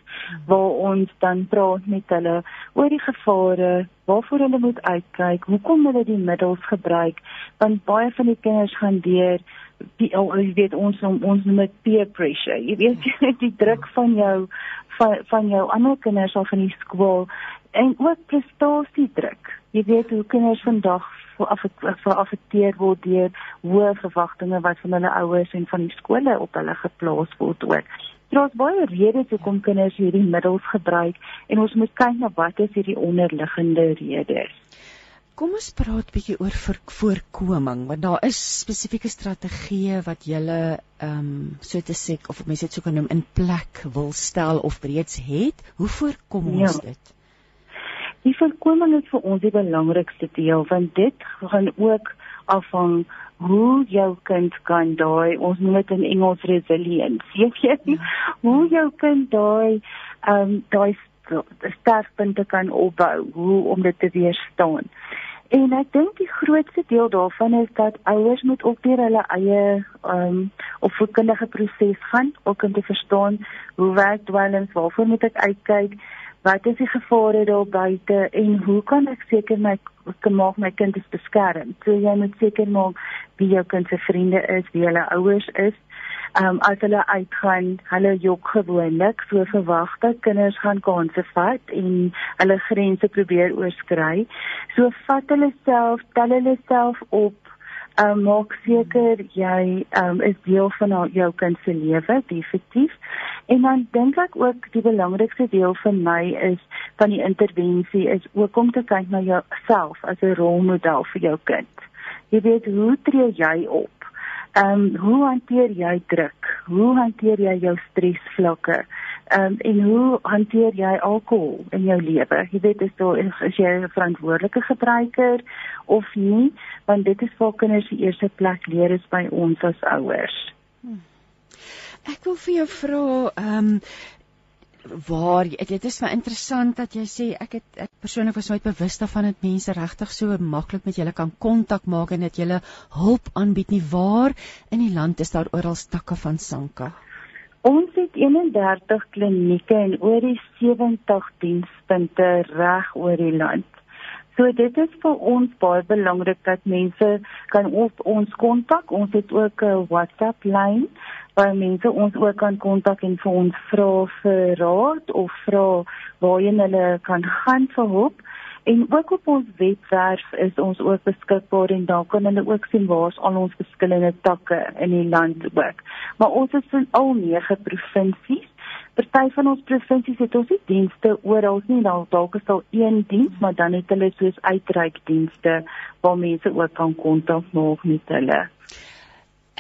waar ons dan praat met hulle oor die gevare, waarvoor hulle moet uitkyk, hoekom hulle die middels gebruik, want baie van die kinders gaan deur die oh, jy weet ons ons noem dit peer pressure. Jy weet die druk van jou van van jou ander kinders of van die skool en ook prestasiedruk. Jy weet hoe kinders vandag verafekteer word deur hoë verwagtinge wat van hulle ouers en van die skole op hulle geplaas word ook. Daar's baie redes hoekom kinders hierdie middels gebruik en ons moet kyk na wat is hierdie onderliggende redes. Kom ons praat bietjie oor voorkoming want daar is spesifieke strategieë wat julle ehm um, so te sê of mense dit sou kan noem in plek wil stel of reeds het. Hoe voorkom ons ja. dit? Die voorkoming is vir ons die belangrikste deel want dit gaan ook afhang hoe jou kind kan daai ons noem dit in Engels resilience. Jy weet ja. hoe jou kind daai ehm um, daai sterkpunte kan opbou, hoe om dit te weerstaan. En ek dink die grootste deel daarvan is dat ouers moet ook deur hulle eie ehm um, opvoedkundige proses gaan om te verstaan hoe werk dwelms, waarvoor moet ek uitkyk, wat is die gevare daar buite en hoe kan ek seker my maak my kind is beskerm. So jy moet seker maak wie jou kind se vriende is, wie hulle ouers is. Ehm um, as hulle uitgaan, hulle jok gewoonlik, so verwag dat kinders gaan kansse vat en hulle grense probeer oorskry. So vat hulle self, tel hulle self op um, maak seker jy um, is deel van jou kind se lewe definitief. En dan dink ek ook die belangrikste deel vir my is van die intervensie is ook om te kyk na jouself as 'n rolmodel vir jou kind. Jy weet hoe tree jy op Ehm um, hoe hanteer jy druk? Hoe hanteer jy jou stresvlakke? Ehm um, en hoe hanteer jy alkohol in jou lewe? Jy weet is daar is jy 'n verantwoordelike gebruiker of nie? Want dit is vir kinders die eerste plek leer is by ons as ouers. Hmm. Ek wil vir jou vra ehm um, waar dit is vir interessant dat jy sê ek het ek persoonlik was nooit bewus daarvan dat mense regtig so maklik met julle kan kontak maak en dat julle hulp aanbied nie waar in die land is daar oral stakke van sanka Ons het 31 klinieke en oor die 70 dienspunte reg oor die land. So dit is vir ons baie belangrik dat mense kan op ons kontak. Ons het ook 'n WhatsApp lyn waar mense ons ook kan kontak en vir ons vra vir raad of vra waarheen hulle kan gaan vir hulp. En ook op ons webwerf is ons ook beskikbaar en daar kan hulle ook sien waar's al ons verskillende takke in die land ook. Maar ons is in al 9 provinsies. Party van ons provinsies het ons nie dienste oral nie, daar dalk is al een diens, maar dan het hulle soos uitreikdienste waar mense ook kan kontak maak met hulle.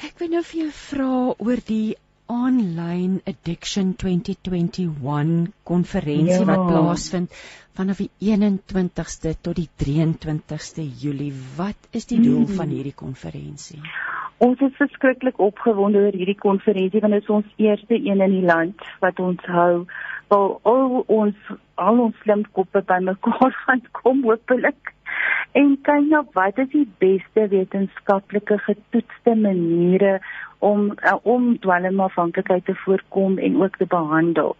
Ek wil nou vir jou vra oor die Online Addiction 2021 konferensie ja. wat plaasvind vanaf die 21ste tot die 23ste Julie. Wat is die doel hmm. van hierdie konferensie? Ons is verskriklik opgewonde oor hierdie konferensie want dit is ons eerste een in die land wat ons hou. Waar al ons al ons slimkoppe bymekaar gaan kom hopelik en kyk na wat is die beste wetenskaplike getoetste maniere om uh, om dwelmafhanklikheid te voorkom en ook te behandel.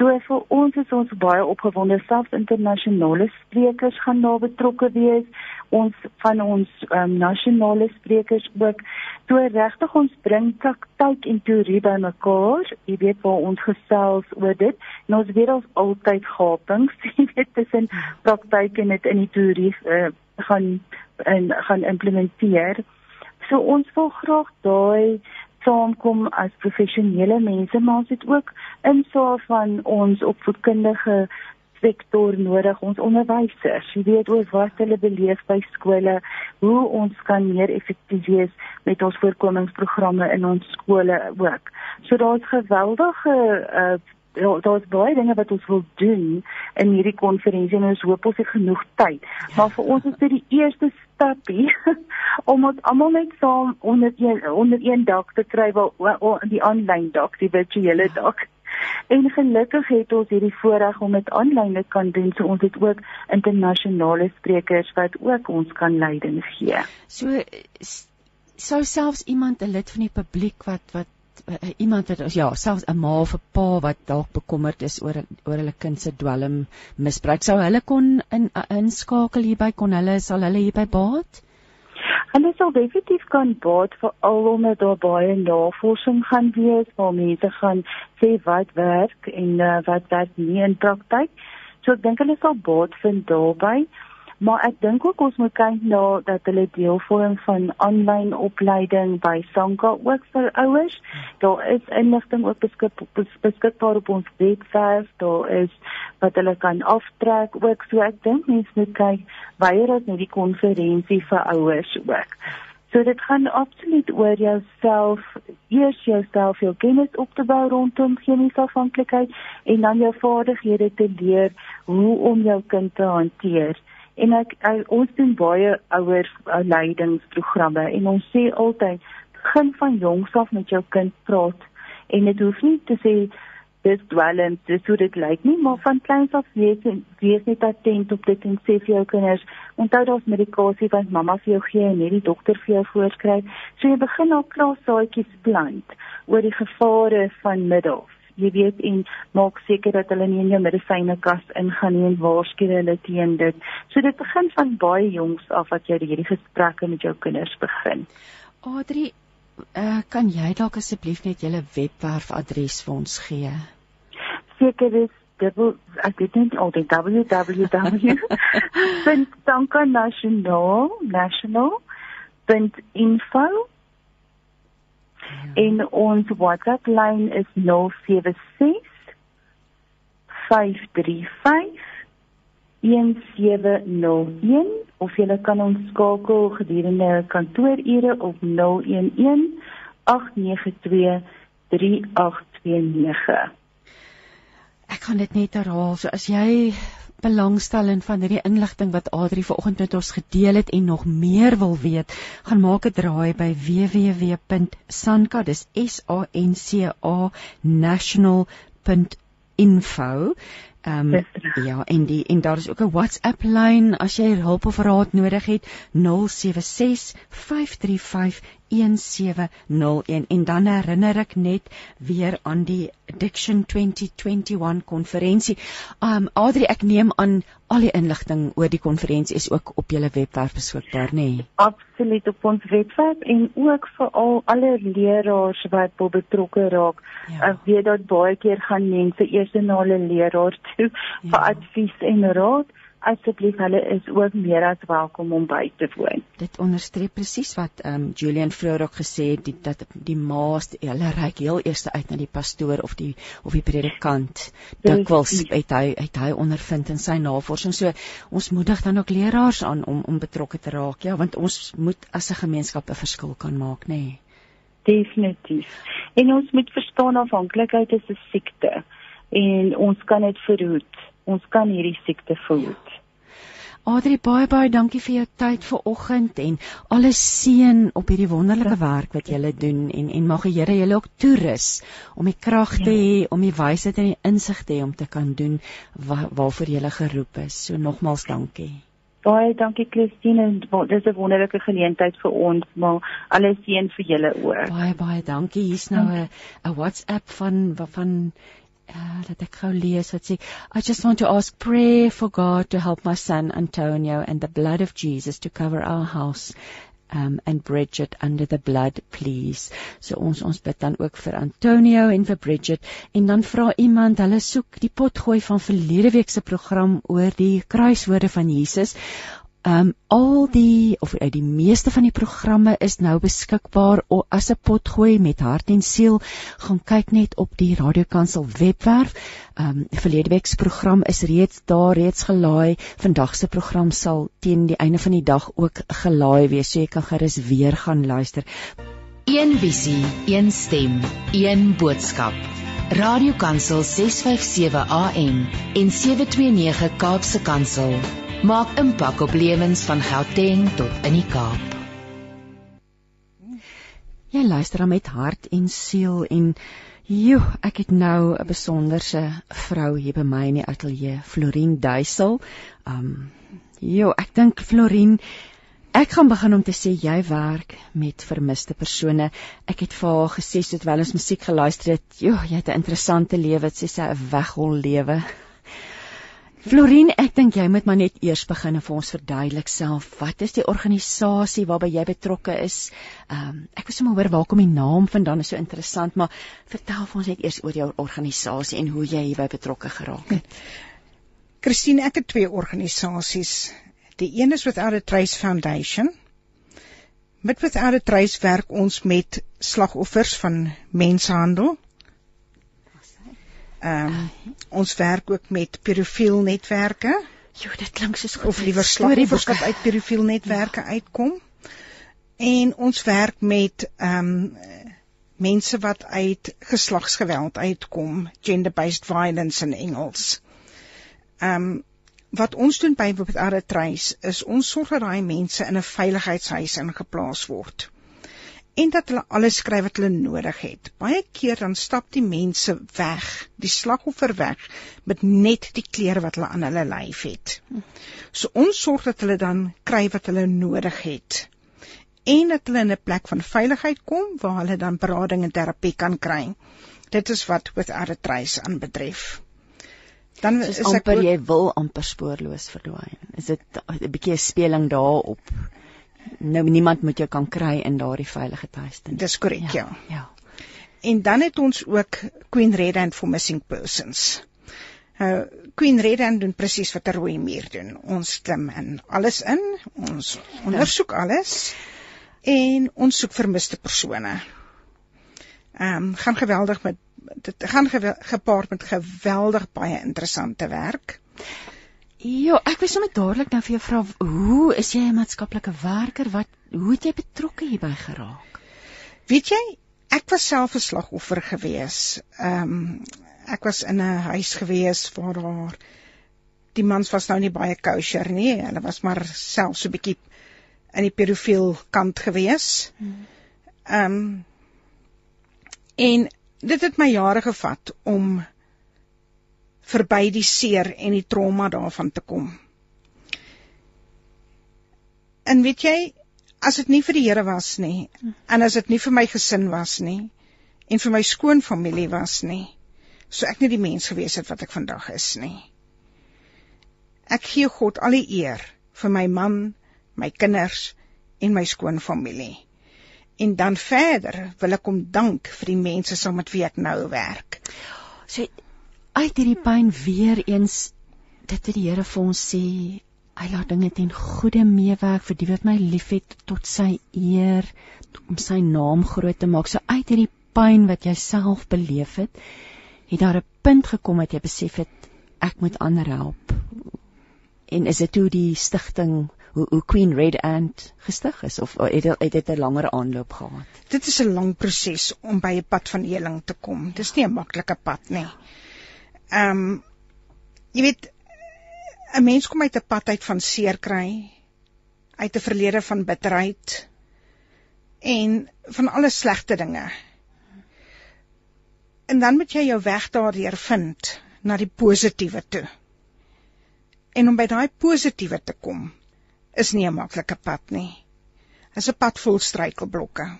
So vir ons is ons baie opgewonde selfs internasionale sprekers gaan daar betrokke wees. Ons van ons um, nasionale sprekers ook. So regtig ons bring praktyk en teorie bymekaar. Jy weet waar ons gesels oor dit. En ons weet ons altyd gapings, jy weet tussen praktyk en dit in die teorie uh, gaan en gaan implementeer. So ons wil graag daai saamkom as professionele mense, maar ons het ook insaal van ons opvoedkundige sektor nodig, ons onderwysers. Jy weet oor wat hulle beleef by skole, hoe ons kan meer effektief wees met ons voorkomingsprogramme in ons skole ook. So daar's geweldige uh, daar's baie dinge wat ons wil doen in hierdie konferensie en ons hoop ons het genoeg tyd. Maar vir ons is dit die eerste stapie om ons almal net saam onder een onder een dak te kry waar die aanlyn dak, die virtuele dak. En gelukkig het ons hierdie voorreg om dit aanlyn te kan doen. So ons het ook internasionale sprekers wat ook ons kan leiding gee. So sou selfs iemand 'n lid van die publiek wat wat iemand wat ja, selfs 'n ma of 'n pa wat dalk bekommerd is oor oor hulle kind se dwelm misbruik, sou hulle kon in uh, inskakel hierby kon hulle sal hulle hierby baat? Hulle sal definitief kan baat vir al omdat daar baie navorsing gaan wees waar mense gaan sê wat werk en uh, wat werk nie in praktyk. So ek dink hulle sal baat vind daarbey. Maar ek dink ook ons moet kyk na dat hulle deel vorm van aanlyn opleiding by Sanka ook vir ouers. Daar is inligting ook beskik, beskikbaar op ons webwerf. Daar is wat hulle kan aftrek ook. So ek dink mense moet kyk wanneer ons net die konferensie vir ouers ook. So dit gaan absoluut oor jouself, eers jouself jou kennis op te bou rondom chemiese afhanklikheid en dan jou vaardighede te leer hoe om jou kind te hanteer en ek, ek ons doen baie ouer uh, leidingsprogramme en ons sê altyd begin van jongs af met jou kind praat. En dit hoef nie te sê dis dwelm dis hoe dit lyk nie maar van kleins af wees wees net attent op dit en sê vir jou kinders onthou daar's medikasie wat mamma vir jou gee en net die dokter vir jou voorskryf. So jy begin al klaar saadjies plant oor die gevare van middels jy weet en maak seker dat hulle nie in jou medisynekas ingaan nie en waarsku hulle teen dit. So dit begin van baie jongs af wat jy hierdie gesprekke met jou kinders begin. Adri, uh, kan jy dalk asseblief net julle webwerfadres vir ons gee? Seker is dubbel ek weet net al die www.tankanational national.info ja. en ons WhatsApp lyn is 076 535 1701 of jy kan ons skakel gedurende kantoorure op 011 892 3829 Ek gaan dit net herhaal. So as jy belangstel in van hierdie inligting wat Adri vanoggend met ons gedeel het en nog meer wil weet, gaan maak 'n draai by www.sanka, dis S A N C A national.info. Ehm um, ja, en die en daar is ook 'n WhatsApp lyn as jy hulp of raad nodig het 076 535 1701 en dan herinner ek net weer aan die Addiction 2021 konferensie. Um Adri, ek neem aan al die inligting oor die konferensie is ook op julle webwerf beskikbaar, nê? Nee? Absoluut op ons webwerf en ook vir al alle leerders wat betrokke raak. Ja. Ek weet dat baie keer gaan mense eers na hulle leraar toe ja. vir advies en raad asseblief hulle is ook meer as welkom om by te woon. Dit onderstreep presies wat ehm um, Julian vroeër ook gesê het die, dat die maas hulle reik heel eers uit na die pastoor of die of die predikant. Dikwels het hy het hy ondervind in sy navorsing. So ons moedig dan ook leraars aan om om betrokke te raak, ja, want ons moet as 'n gemeenskap 'n verskil kan maak, nê. Nee. Definitief. En ons moet verstaan afhanklikheid is 'n siekte en ons kan dit verhoed ons kan hierdie siekte verhoed. Adri baie baie dankie vir jou tyd vanoggend en alles seën op hierdie wonderlike werk wat julle doen en en mag die Here julle ook toerus om die krag te hê om die wysheid en die insig te hê om te kan doen wa waarvoor jy geroep is. So nogmaals dankie. Baie dankie Christine en dit is 'n wonderlike geleentheid vir ons maar alles seën vir julle ook. Baie baie dankie. Hier's nou 'n 'n WhatsApp van van uh, dat ek gou lees wat sê I just want to ask prayer for God to help my son Antonio and the blood of Jesus to cover our house um and Bridget under the blood please. So ons ons bid dan ook vir Antonio en vir Bridget en dan vra iemand hulle soek die potgooi van verlede week se program oor die kruiswoorde van Jesus. Ehm um, al die of uit die meeste van die programme is nou beskikbaar as 'n potgooi met hart en siel. Gaan kyk net op die Radiokansel webwerf. Ehm um, verlede week se program is reeds daar reeds gelaai. Vandag se program sal teen die einde van die dag ook gelaai wees. So jy kan gerus weer gaan luister. Een visie, een stem, een boodskap. Radiokansel 657 AM en 729 Kaapse Kansel maak impak op lewens van Gauteng tot in die Kaap. Jy luister met hart en siel en joe, ek het nou 'n besonderse vrou hier by my in die ateljee, Florien Duisel. Um joe, ek dink Florien Ek gaan begin om te sê jy werk met vermiste persone. Ek het vir haar gesê soos wel ons musiek geluister het, joh, jy het 'n interessante lewe, sê sy 'n weghol lewe. Florin, ek dink jy moet maar net eers begin en vir ons verduidelik self, wat is die organisasie waarby jy betrokke is? Ehm um, ek wil sommer hoor waar kom die naam vandaan, is so interessant, maar vertel vir ons net eers oor jou organisasie en hoe jy hierby betrokke geraak het. Christine, ek het twee organisasies. Die een is Without a Trace Foundation. Met Without a Trace werk ons met slagoffers van mensenhandel Ehm um, ons werk ook met pedofiel netwerke. Jo, dit klink soos of liewer slagoffers wat uit pedofiel netwerke ja. uitkom. En ons werk met ehm um, mense wat uit geslagsgeweld uitkom, gender-based violence in Engels. Ehm um, wat ons doen by Without Trace is ons sorg dat daai mense in 'n veiligheidshuis ingeplaas word en dat hulle alles skryf wat hulle nodig het. Baie keer dan stap die mense weg, die slagoffer weg met net die klere wat hulle aan hulle lyf het. So ons sorg dat hulle dan kry wat hulle nodig het en dat hulle in 'n plek van veiligheid kom waar hulle dan berading en terapie kan kry. Dit is wat without a trace aanbetref. Dan Soos is ek amper ook- jy wil amper spoorloos verdwyn. Is dit 'n bietjie 'n speling daarop? Nou niemand moet jou kan kry in daardie veilige tuiste. dis korrek ja. Ja. En dan het ons ook Queen Red Hand for Missing Persons. Uh Queen Red Hand doen presies wat 'n rooi muur doen. Ons klim in alles in, ons ondersoek alles en ons soek vermiste persone. Ehm um, gaan geweldig met dit gaan gewe, gepaard met geweldig baie interessante werk. Ja, ek wil sommer dadelik nou vir jou vra, hoe is jy 'n maatskaplike werker? Wat hoe het jy betrokke hierby geraak? Weet jy, ek was self 'n slagoffer gewees. Ehm um, ek was in 'n huis gewees waar daar die mans was nou nie baie kosher nie. Hulle was maar self so 'n bietjie in die pedofiel kant gewees. Ehm um, en dit het my jare gevat om verby die seer en die trauma daarvan te kom. En weet jy, as dit nie vir die Here was nie en as dit nie vir my gesin was nie en vir my skoonfamilie was nie, sou ek nie die mens gewees het wat ek vandag is nie. Ek gee God al die eer vir my man, my kinders en my skoonfamilie. En dan verder wil ek hom dank vir die mense saam met wie ek nou werk. So uit hierdie pyn weer eens dit wat die Here vir ons sê, hy laat dinge ten goeie meewerk vir die wat my liefhet tot sy eer, om sy naam groot te maak. So uit hierdie pyn wat jy self beleef het, het daar 'n punt gekom dat jy besef het ek moet ander help. En is dit hoe die stigting hoe, hoe Queen Red Ant gestig is of het dit het 'n langer aanloop gehad? Dit is 'n lang proses om by 'n pad van heling te kom. Dis nie 'n maklike pad nie. Ehm um, jy weet 'n mens kom uit 'n pad uit van seer kry, uit 'n verlede van bitterheid en van alle slegte dinge. En dan moet jy jou weg daardeur vind na die positiewe toe. En om by daai positiewe te kom is nie 'n maklike pad nie. Dit is 'n pad vol struikelblokke.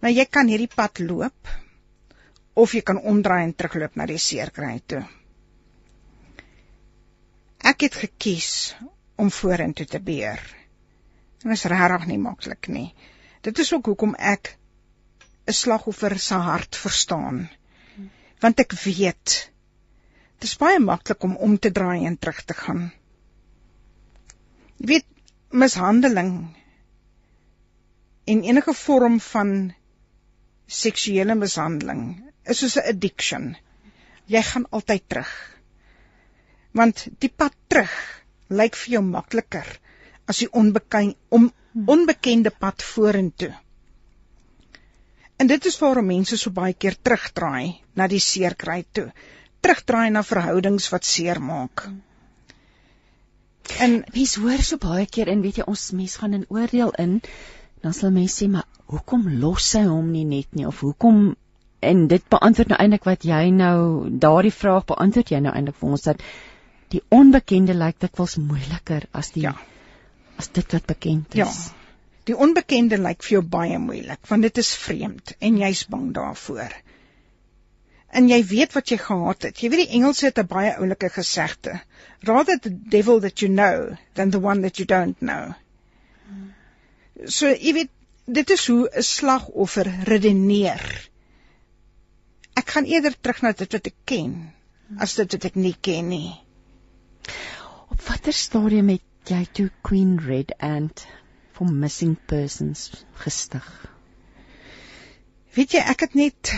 Nou jy kan hierdie pad loop of jy kan omdraai en terugloop na die seerkry toe. Ek het gekies om vorentoe te beer. En dit is regtig nie maklik nie. Dit is ook hoekom ek 'n slagoffer se hart verstaan. Want ek weet dit is baie maklik om om te draai en terug te gaan. Jy weet mishandeling en enige vorm van seksuele mishandeling is soos 'n addiction. Jy gaan altyd terug. Want die pad terug lyk vir jou makliker as die onbekende om onbekende pad vorentoe. En dit is waarom mense so baie keer terugdraai na die seerkry toe. Terugdraai na verhoudings wat seer maak. En Mens hoor so baie keer en weet jy ons mens gaan in oordeel in, dan sal mense sê maar hoekom los sy hom nie net nie of hoekom en dit beantwoord nou eintlik wat jy nou daardie vraag beantwoord jy nou eintlik vir ons dat die onbekende lyk dikwels moeiliker as die Ja. as dit wat bekend Ja. is. Die onbekende lyk vir jou baie moeilik want dit is vreemd en jy's bang daarvoor. En jy weet wat jy gehad het. Jy weet die Engelse het 'n baie oulike gesegde. Rather the devil that you know than the one that you don't know. So jy weet dit is hoe 'n slagoffer redeneer. Ek gaan eerder terug na dit wat ek ken as dit wat ek nie ken nie. Op watter stadium het jy toe Queen Red Ant for missing persons gestig? Weet jy, ek het net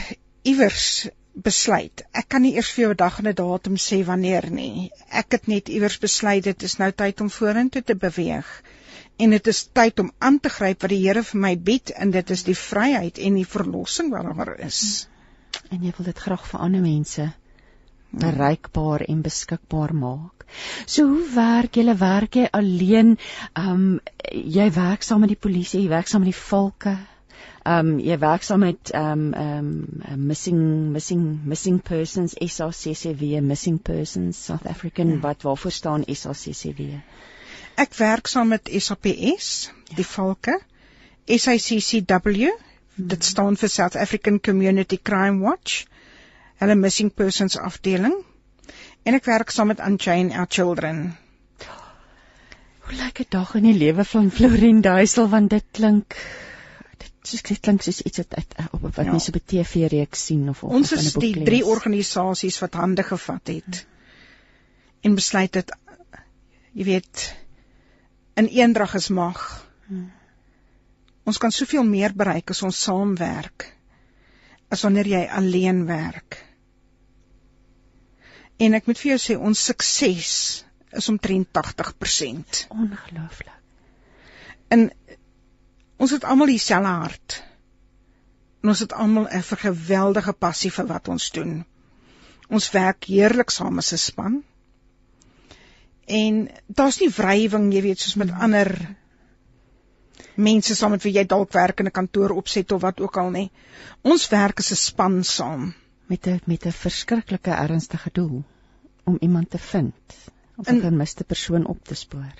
iewers besluit. Ek kan nie eers vir jou 'n dag en 'n datum sê wanneer nie. Ek het net iewers besluit dit is nou tyd om vorentoe te beweeg. En dit is tyd om aan te gryp wat die Here vir my bied en dit is die vryheid en die verlossing wat daar is. En jy wil dit graag vir ander mense bereikbaar en beskikbaar maak. So hoe werk julle? Werk jy alleen? Ehm um, jy werk saam met die polisie, jy werk saam met die valke. Ehm um, jy werk saam met ehm um, ehm um, missing missing missing persons SACCW missing persons South African hmm. wat waarvoor staan SACCW? Ek werk saam met SAPS, die valke, SACCW Dit staan vir South African Community Crime Watch. Hulle missing persons afdeling. En ek werk saam met Unchain Our Children. Hoe lyk 'n dag in die lewe van Florien Duisel want dit klink dit soos dit klink soos iets wat uit op wat Ja. mense op 'n TV-reeks sien of of Ons is die lees. drie organisasies wat hande gevat het en besluit het jy weet in eendrag is mag. Hmm. Ons kan soveel meer bereik as ons saamwerk as wanneer jy alleen werk. En ek moet vir jou sê ons sukses is omtrent 80%. ongelooflik. En ons het almal dieselfde hart. En ons het almal 'n geweldige passie vir wat ons doen. Ons werk heerlik saam as 'n span. En daar's nie wrywing, jy weet, soos met ander mense saam met wie jy dalk werk in 'n kantoor opset of wat ook al nie. Ons werk as 'n span saam. met 'n met 'n verskriklike ernstige doel om iemand te vind of 'n vermiste persoon op te spoor.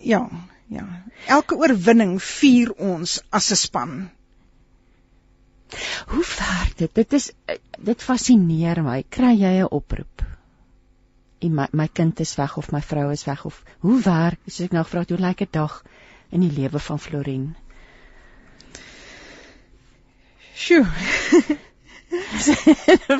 Ja, ja. Elke oorwinning vier ons as 'n span. Hoe werk dit? Dit is dit fascineer my. Kry jy 'n oproep? En my my kind is weg of my vrou is weg of hoe werk? As ek nou vra hoe lyk 'n dag in die lewe van Florien? Sjoe.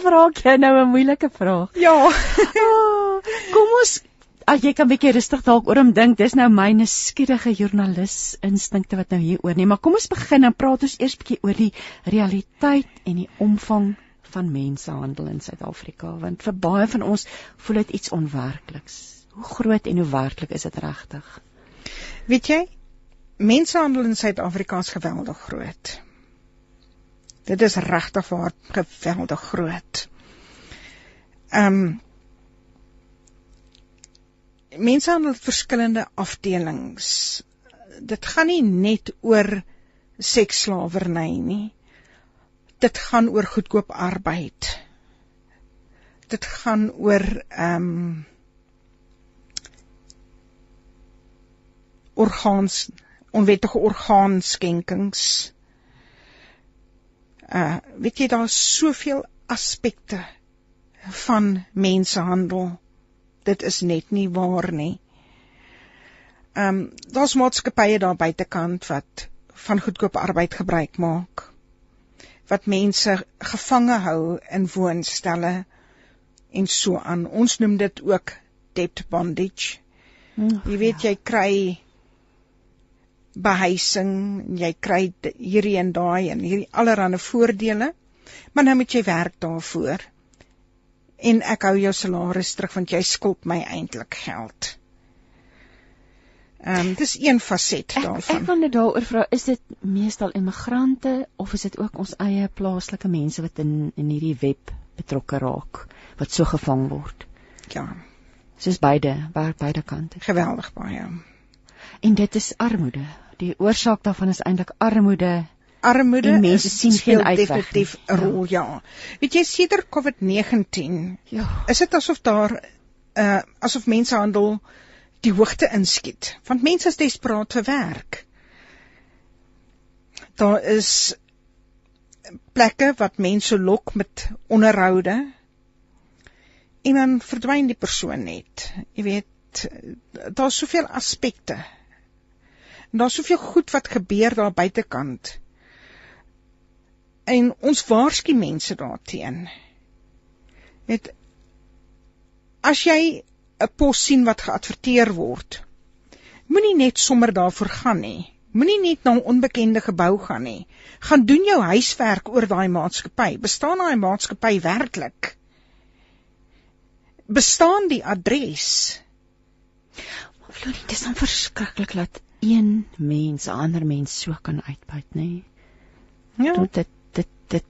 vra ek jou nou 'n moeilike vraag. Ja. Oh, kom ons Ag jy kan bietjie rustig dalk oor hom dink. Dis nou my nuuskierige joernalis instinkte wat nou hier oor neem. Maar kom ons begin en praat ons eers bietjie oor die realiteit en die omvang van mensehandel in Suid-Afrika want vir baie van ons voel dit iets onwerkliks. Hoe groot en hoe werklik is dit regtig? Weet jy, mensehandel in Suid-Afrika is geweldig groot. Dit is regtig waar geweldig groot. Ehm um, mensehandel het verskillende afdelings. Dit gaan nie net oor seksslawerny nie. Dit gaan oor goedkoop arbeid. Dit gaan oor ehm um, orgaans onwettige orgaanskenkings. Uh weet jy daar's soveel aspekte van mensehandel. Dit is net nie waar nie. Ehm um, daar's maatskappye daar buitekant wat van goedkoop arbeid gebruik maak. Wat mense gevange hou in woonstelle en so aan. Ons noem dit ook debt bondage. Jy weet jy kry behuising, jy kry hierdie en daai en hierdie allerlei voordele, maar nou moet jy werk daarvoor. En ek hou jou salaris terug want jy skuld my eintlik geld. Ehm um, dis een faset Ek, daarvan. ek wil net daaroor vra, is dit meestal immigrante of is dit ook ons eie plaaslike mense wat in in hierdie web betrokke raak wat so gevang word? Ja, Soos beide, werk beide kante. geweldig baie. En dit is armoede. Die oorsaak daarvan is eintlik armoede. Armoede En mense sien geen uitweg definitief. 'n rol, ja. Weet jy sedert COVID-19 Ja. is dit asof daar uh asof mensehandel die hoogte inskiet want mense is desperaat vir werk. Daar is plekke wat mense lok met onderhoude en dan verdwyn die persoon net. Jy weet daar's soveel aspekte. En daar's soveel goed wat gebeur daar buitekant. En ons waarsku mense daarteen. Net as jy 'n pos sien wat geadverteer word, moenie net sommer daarvoor gaan nie. Moenie net na 'n onbekende gebou gaan nie. Gaan doen jou huiswerk oor daai maatskappy. Bestaan daai maatskappy werklik? Bestaan die adres? Florie, dit is dan verskriklik dat een mens 'n ander mens so kan uitbuit, nê? Nee? Ja. Dit dit dit dit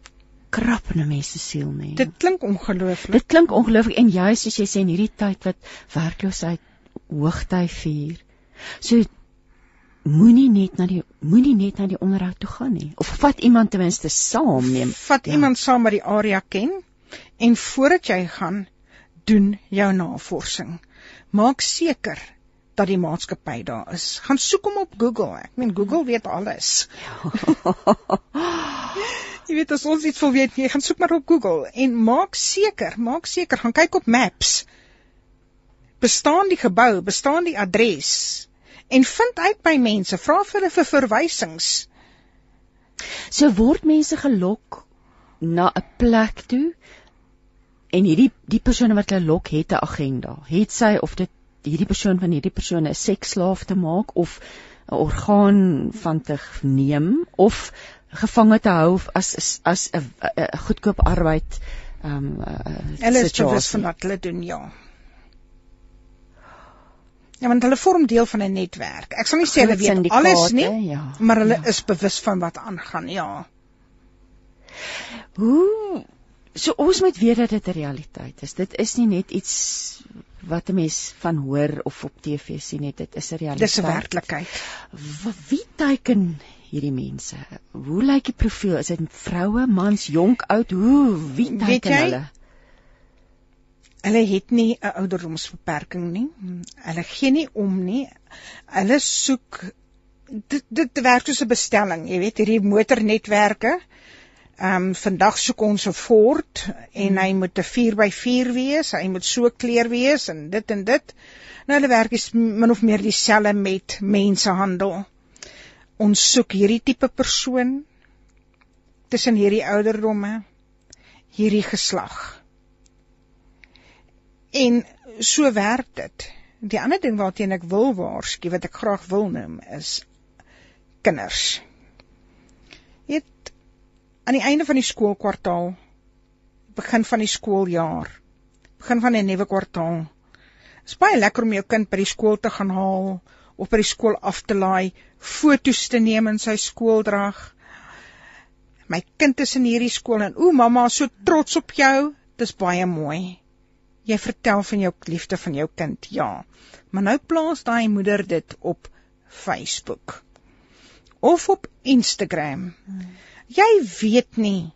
krap in 'n mens se siel, nê? Nee? Dit klink ongelooflik. dit klink ongelooflik en juist soos jy sê in hierdie tyd wat werkloosheid hoogtyd vier. So moenie net na die moenie net na die onderhoud toe gaan nie of vat iemand ten minste saam neem. Vat Ja. iemand saam wat die area ken en voordat jy gaan, doen jou navorsing. Maak seker dat die maatskappy daar is. Gaan soek hom op Google. Ek meen Google weet alles. Jy weet as ons iets wil weet, jy gaan soek maar op Google en maak seker, maak seker, gaan kyk op Maps. Bestaan die gebou, bestaan die adres en vind uit by mense, vra vir hulle vir verwysings. So word mense gelok na 'n plek toe en hierdie die persoon wat hulle lok het 'n agenda. Het sy of dit hierdie persoon van hierdie persoon 'n seksslaaf te maak of 'n orgaan van te neem of gevange te hou as as 'n goedkoop arbeid ehm um, hulle is bewus van wat hulle doen ja. Ja, want hulle vorm deel van 'n netwerk. Ek sal nie sê hulle weet alles nie, ja, maar hulle ja. is bewus van wat aangaan, ja. Hoe so ons moet weet dat dit 'n realiteit is. Dit is nie net iets wat 'n mens van hoor of op TV sien net dit is 'n realiteit. Dis 'n werklikheid. Wie teiken hierdie mense? Hoe lyk die profiel? Is dit vroue, mans, jonk, oud? Hoe wie teiken hulle? Hulle het nie 'n ouderdomsbeperking nie. Hulle gee nie om nie. Hulle soek dit dit werk soos 'n bestelling, jy weet, hierdie motornetwerke. Ehm um, vandag soek ons 'n Ford en hy moet 'n 4x4 wees, hy moet so kleer wees en dit en dit. Nou hulle werk is min of meer dieselfde met mensehandel. Ons soek hierdie tipe persoon tussen hierdie ouderdomme, hierdie geslag. En so werk dit. Die ander ding waarteen ek wil waarsku, wat ek graag wil noem, is kinders. Aan die einde van die skoolkwartaal begin van die skooljaar begin van 'n nuwe kwartaal. Is baie lekker om jou kind by die skool te gaan haal of by die skool af te laai foto's te neem in sy skooldrag. My kind is in hierdie skool en o mamma is so trots op jou. Dis baie mooi. Jy vertel van jou liefde van jou kind ja. Maar nou plaas daai moeder dit op Facebook of op Instagram. Hmm Jy weet nie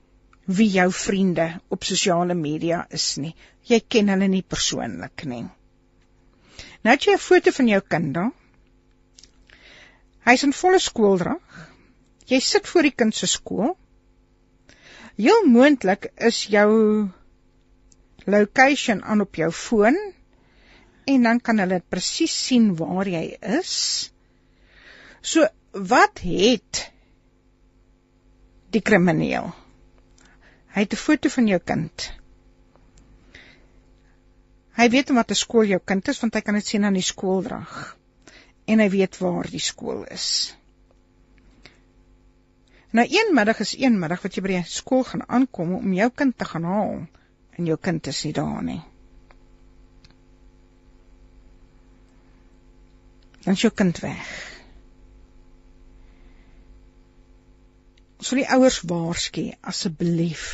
wie jou vriende op sosiale media is nie. Jy ken hulle nie persoonlik nie. Nou het jy 'n foto van jou kind daar. Hy's in volle skooldrag. Jy sit voor die kind se skool. Heel moontlik is jou location aan op jou foon en dan kan hulle presies sien waar jy is. So wat het die krimineel. Hy het 'n foto van jou kind. Hy weet wat 'n skool jou kind is want hy kan dit sien aan die skooldrag. En hy weet waar die skool is. Nou een middag is een middag wat jy by die skool gaan aankom om jou kind te gaan haal en jou kind is nie daar nie. Dan is jou kind weg. Ons wil die ouers waarsku asseblief.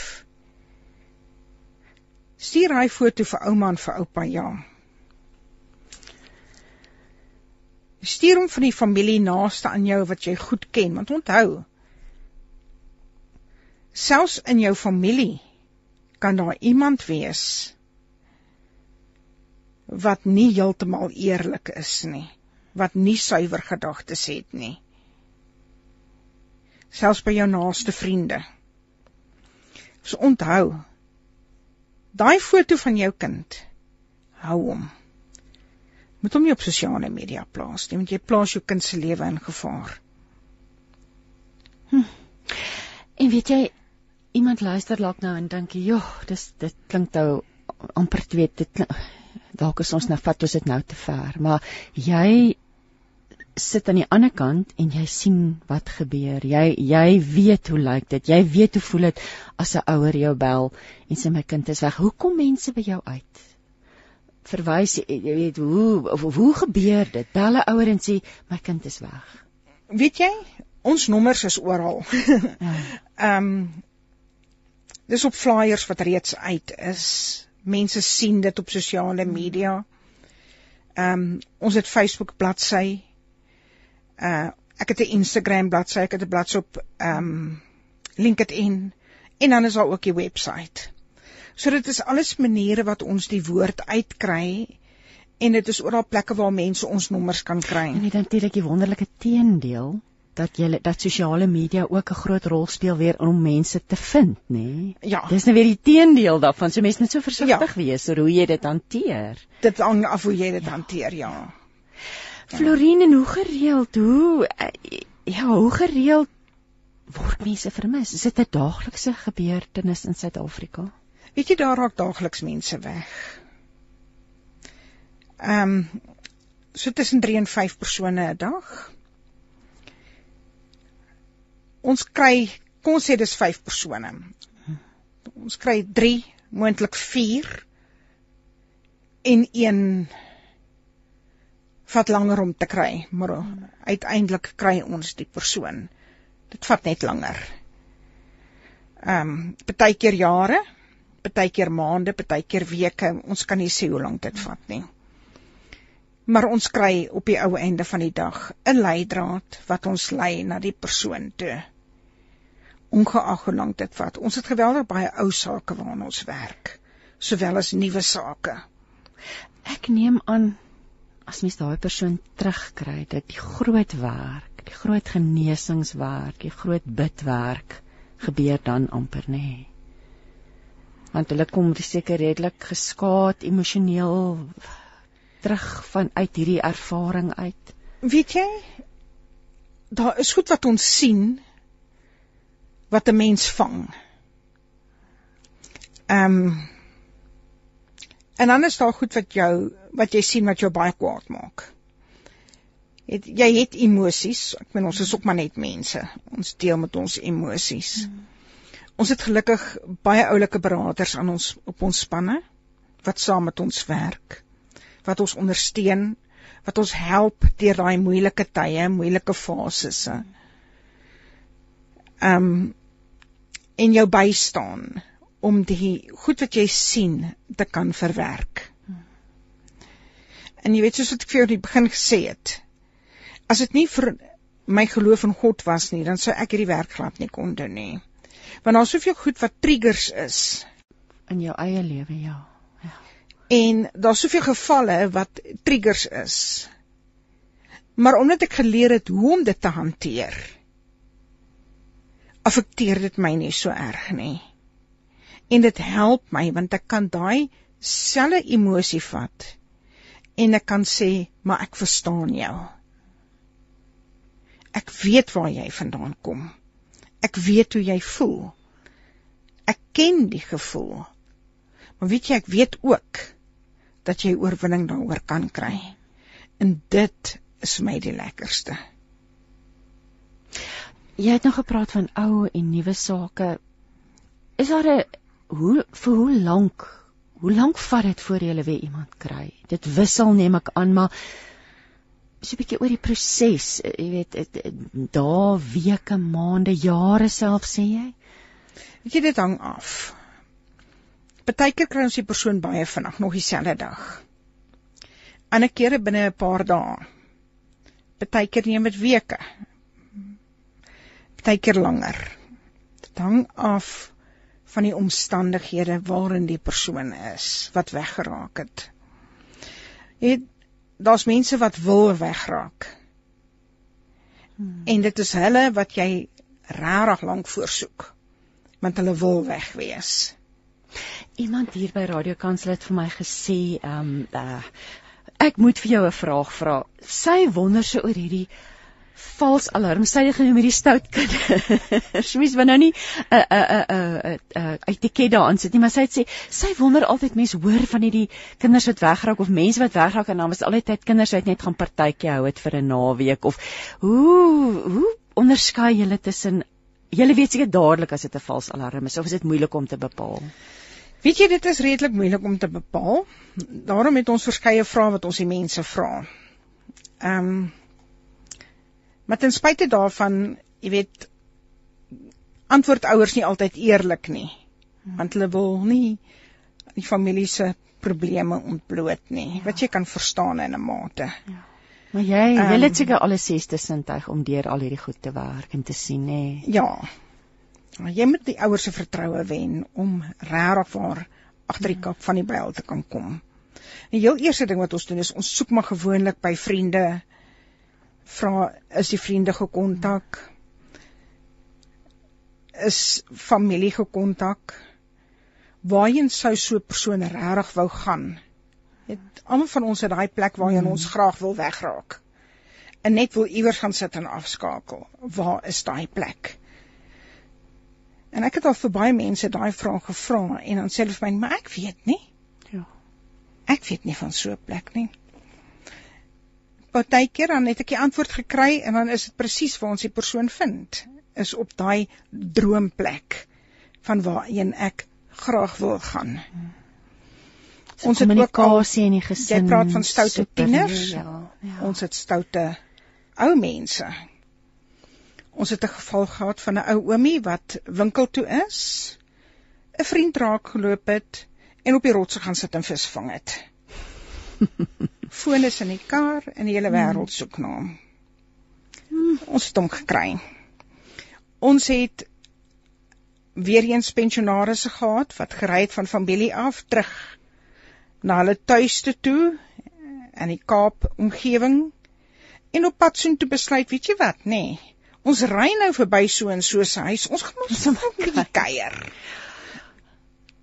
Stuur hy foto vir ouma en vir oupa ja. Stuur hom van die familie naaste aan jou wat jy goed ken, want onthou selfs in jou familie kan daar iemand wees wat nie heeltemal eerlik is nie, wat nie suiwer gedagtes het nie selfs by jou naaste vriende. So onthou, daai foto van jou kind, hou hom. Moet hom nie op sosiale media plaas nie, want jy plaas jou kind se lewe in gevaar. Hm. En weet jy, iemand luister dalk nou en dink, "Joh, dis dit klink nou amper twee dit dalk is ons nou vat ons dit nou te ver." Maar jy sit aan die ander kant en jy sien wat gebeur. Jy jy weet hoe lyk dit. Jy weet hoe voel dit as 'n ouer jou bel en sê my kind is weg. Hoe kom mense by jou uit? Verwys jy weet hoe of, of hoe gebeur dit? Bel 'n ouer en sê my kind is weg. Weet jy, ons nommers is oral. Ja. Ehm um, dis op flyers wat reeds uit is. Mense sien dit op sosiale media. Ehm um, ons het Facebook bladsy uh ek het 'n Instagram bladsy, ek het 'n bladsy op um LinkedIn en dan is daar ook die webwerf. So dit is alles maniere wat ons die woord uitkry en dit is oral plekke waar mense ons nommers kan kry. En dit natuurlik die wonderlike teendeel dat jy dat sosiale media ook 'n groot rol speel weer om mense te vind, nê? Nee? Ja. Dis nou weer die teendeel daarvan. So mense moet so versigtig Ja. wees oor hoe jy dit hanteer. Dit hang af hoe jy dit hanteer, ja. Florine, en hoe gereeld, hoe eh, ja, hoe gereeld word mense vermis? Is dit 'n daaglikse gebeurtenis in Suid-Afrika? Weet jy daar raak daagliks mense weg. Ehm um, so tussen 3 en 5 persone 'n dag. Ons kry, kom sê dis 5 persone. Ons kry 3, moontlik 4 en een vat langer om te kry, maar uiteindelik kry ons die persoon. Dit vat net langer. Ehm um, partykeer jare, partykeer maande, partykeer weke. Ons kan nie sê hoe lank dit vat nie. Maar ons kry op die ou einde van die dag 'n leidraad wat ons lei na die persoon toe. Ongeag hoe lank dit vat. Ons het geweldig baie ou sake waaraan ons werk, sowel as nuwe sake. Ek neem aan as mens daai persoon terugkry, dit die groot werk, die groot genesingswerk, die groot bidwerk gebeur dan amper nê. Nee. Want hulle kom seker redelik geskaad emosioneel terug vanuit hierdie ervaring uit. Weet jy, daar is goed wat ons sien wat 'n mens vang. Ehm um, en dan is daar goed wat jou wat jy sien wat jou baie kwaad maak. Het, jy het emosies. Ek meen ons is ook maar net mense. Ons deel met ons emosies. Hmm. Ons het gelukkig baie oulike beraders aan ons op ons spanne wat saam met ons werk, wat ons ondersteun, wat ons help deur daai moeilike tye, moeilike fases. Ehm um, en jou bystaan om die goed wat jy sien te kan verwerk. En jy weet soos wat ek vir jou in die begin gesê het, as dit nie vir my geloof in God was nie, dan sou ek hierdie werk glad nie kon doen nie. Want daar's soveel goed wat triggers is in jou eie lewe, ja. Ja. En daar's soveel gevalle wat triggers is. Maar omdat ek geleer het hoe om dit te hanteer, affekteer dit my nie so erg nie. En dit help my want ek kan daai selfe emosie vat en ek kan sê, maar ek verstaan jou. Ek weet waar jy vandaan kom. Ek weet hoe jy voel. Ek ken die gevoel. Maar weet jy, ek weet ook dat jy oorwinning daaroor kan kry. En dit is vir my die lekkerste. Jy het nou gepraat van ou en nuwe sake. Is daar 'n hoe vir hoe lank? Hoe lank vat dit voor jy weer iemand kry? Dit wissel neem ek aan, maar so 'n bietjie oor die proses, jy weet, dae, weke, maande, jare self sê jy? Weet jy dit hang af. Partykeer kry ons die persoon baie vinnig, nog dieselfde dag. Ander kere binne 'n paar dae. Partykeer neem dit weke. Partykeer langer. Dit hang af van die omstandighede waarin die persoon is wat weggeraak het. Het daar's mense wat wil wegraak. Hmm. En dit is hulle wat jy regtig lank voorsoek want hulle wil wegwees. Iemand hier by Radio Kansel het vir my gesê, ehm um, uh, ek moet vir jou 'n vraag vra. Sy wonder so oor hierdie vals alarm. Sy het genoem hierdie stout kinders. Mens wil nou nie 'n 'n 'n 'n etiket daaraan sit nie, maar sy het sê sy wonder altyd mense hoor van hierdie kinders wat wegraak of mense wat wegraak en dan is altyd kinders wat net gaan partytjie hou dit vir 'n naweek of hoe hoe onderskei julle tussen julle weet seker dadelik as dit 'n vals alarm is of is dit moeilik om te bepaal? Weet jy dit is redelik moeilik om te bepaal. Daarom het ons verskeie vrae wat ons die mense vra. Ehm um, Maar ten spyte daarvan, jy weet, antwoord ouers nie altyd eerlik nie. Want hulle wil nie die familie se probleme ontbloot nie. Ja. Wat jy kan verstaan in 'n mate. Ja. Maar jy, um, jy het seker alle sesde sintuig om deur al hierdie goed te werk en te sien, nê? Ja. Maar jy moet die ouers se vertroue wen om regtig waar agter die kap van die byl te kan kom. Die heel eerste ding wat ons doen is ons soek maar gewoonlik by vriende, vra is die vriende gekontak? Is familie gekontak? Waarheen sou so 'n persoon regtig wou gaan? Het almal van ons het daai plek waarheen hmm. ons graag wil wegraak. En net wil iewers gaan sit en afskakel. Waar is daai plek? En ek het al vir baie mense daai vraag gevra en dan sê hulle vir my, "Maar ek weet nie." Ja. Ek weet nie van so 'n plek nie partykeer dan het ek die antwoord gekry en dan is dit presies waar ons die persoon vind is op daai droomplek van waarheen ek graag wil gaan. So ons het ook kasie in die gesin. Jy praat van stoute tieners. Ja, ja. Ons het stoute ou mense. Ons het 'n geval gehad van 'n ou oomie wat winkel toe is, 'n vriend raak geloop het en op die rotse gaan sit en vis vang het. Fone is in die kar en die hele hmm. wêreld soek na hom. Ons het hom gekry. Ons het weer eens pensionaars gehad wat gery het van familie af terug na hulle tuiste toe in die Kaap omgewing en op pad soontoe besluit, weet jy wat, nê? Nee, ons ry nou verby so en so se huis. Ons gaan ons sommer kuier.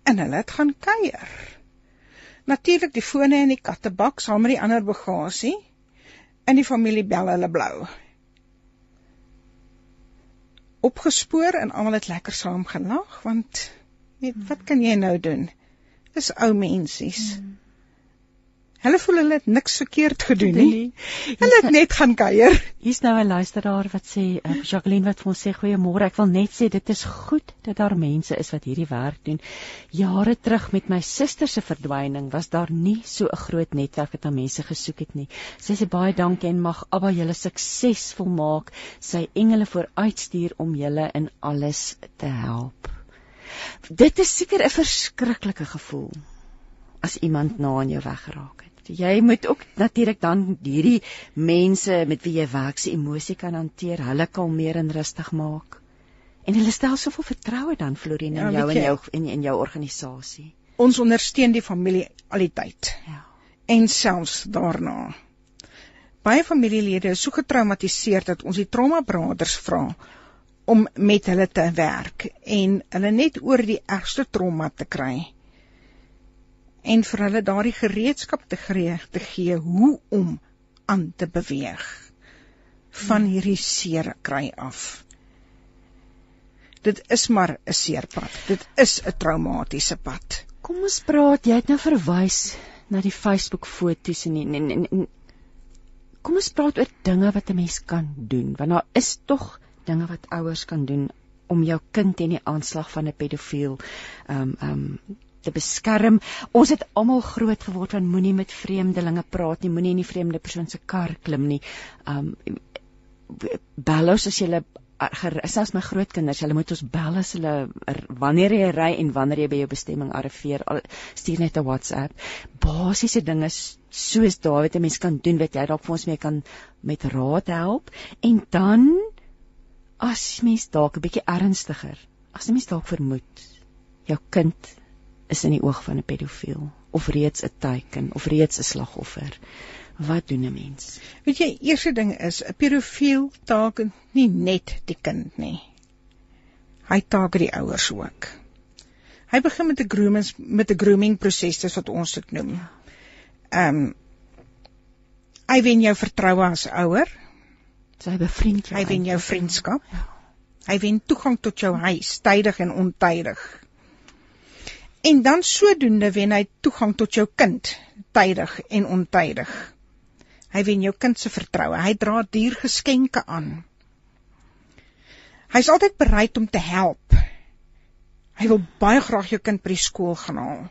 En hulle het gaan kuier. Natuurlik die fone in die kattebak saam met die ander bagasie. In die familie bel hulle blou. Opgespoor en almal het lekker saam gelag want weet wat kan jy nou doen? Dis ou mensies. Hmm. Hulle voel hulle het niks verkeerd gedoen nie. Hulle het net gaan kuier. Hier's nou 'n luisteraar wat sê, uh, Jacqueline wat vir ons sê goeiemôre. Ek wil net sê dit is goed dat daar mense is wat hierdie werk doen. Jare terug met my suster se verdwyning was daar nie so 'n groot netwerk wat aan mense gesoek het nie. Sy sê baie dankie en mag Abba julle suksesvol maak. Sy engele vooruitstuur om julle in alles te help. Dit is seker 'n verskriklike gevoel as iemand na aan jou weggeraak het jy moet ook natuurlik dan hierdie mense met wie jy werk se emosie kan hanteer, hulle kalmeer en rustig maak. En hulle stel soveel vertroue dan Florien in ja, jou en jou in in jou organisasie. Ons ondersteun die familie al die tyd. Ja. En selfs daarna. Baie familielede is so getraumatiseer dat ons die trauma brothers vra om met hulle te werk en hulle net oor die ergste trauma te kry en vir hulle daardie gereedskap te gee te gee hoe om aan te beweeg van hierdie seer kry af. Dit is maar 'n seerpad. Dit is 'n traumatiese pad. Kom ons praat, jy het nou verwys na die Facebook foto's en en en kom ons praat oor dinge wat 'n mens kan doen want daar is tog dinge wat ouers kan doen om jou kind teen die aanslag van 'n pedofiel ehm um, ehm um, te beskerm. Ons het almal groot geword van moenie met vreemdelinge praat nie, moenie in die vreemde persoon se kar klim nie. Um bellos as jy selfs my grootkinders, hulle moet ons bel as hulle wanneer jy ry en wanneer jy by jou bestemming arriveer. Al stuur net 'n WhatsApp. Basiese dinge soos wat 'n mens kan doen wat jy dalk vir ons mee kan met raad help en dan as mens dalk 'n bietjie ernstiger, as jy mens dalk vermoed jou kind is in die oog van 'n pedofiel of reeds 'n teiken of reeds 'n slagoffer. Wat doen 'n mens? Weet jy, eerste ding is 'n pedofiel taak nie net die kind nie. Hy taak die ouers ook. Hy begin met 'n grooming met 'n grooming proses dis wat ons dit noem. Ehm um, hy wen jou vertroue as ouer. Sy bevriend jou. Hy wen jou vriendskap. Ja. Hy wen toegang tot jou huis, tydig en ontydig. En dan sodoende wen hy toegang tot jou kind, tydig en ontydig. Hy wen jou kind se vertroue. Hy dra duur geskenke aan. Hy's altyd bereid om te help. Hy wil baie graag jou kind by die skool gaan haal.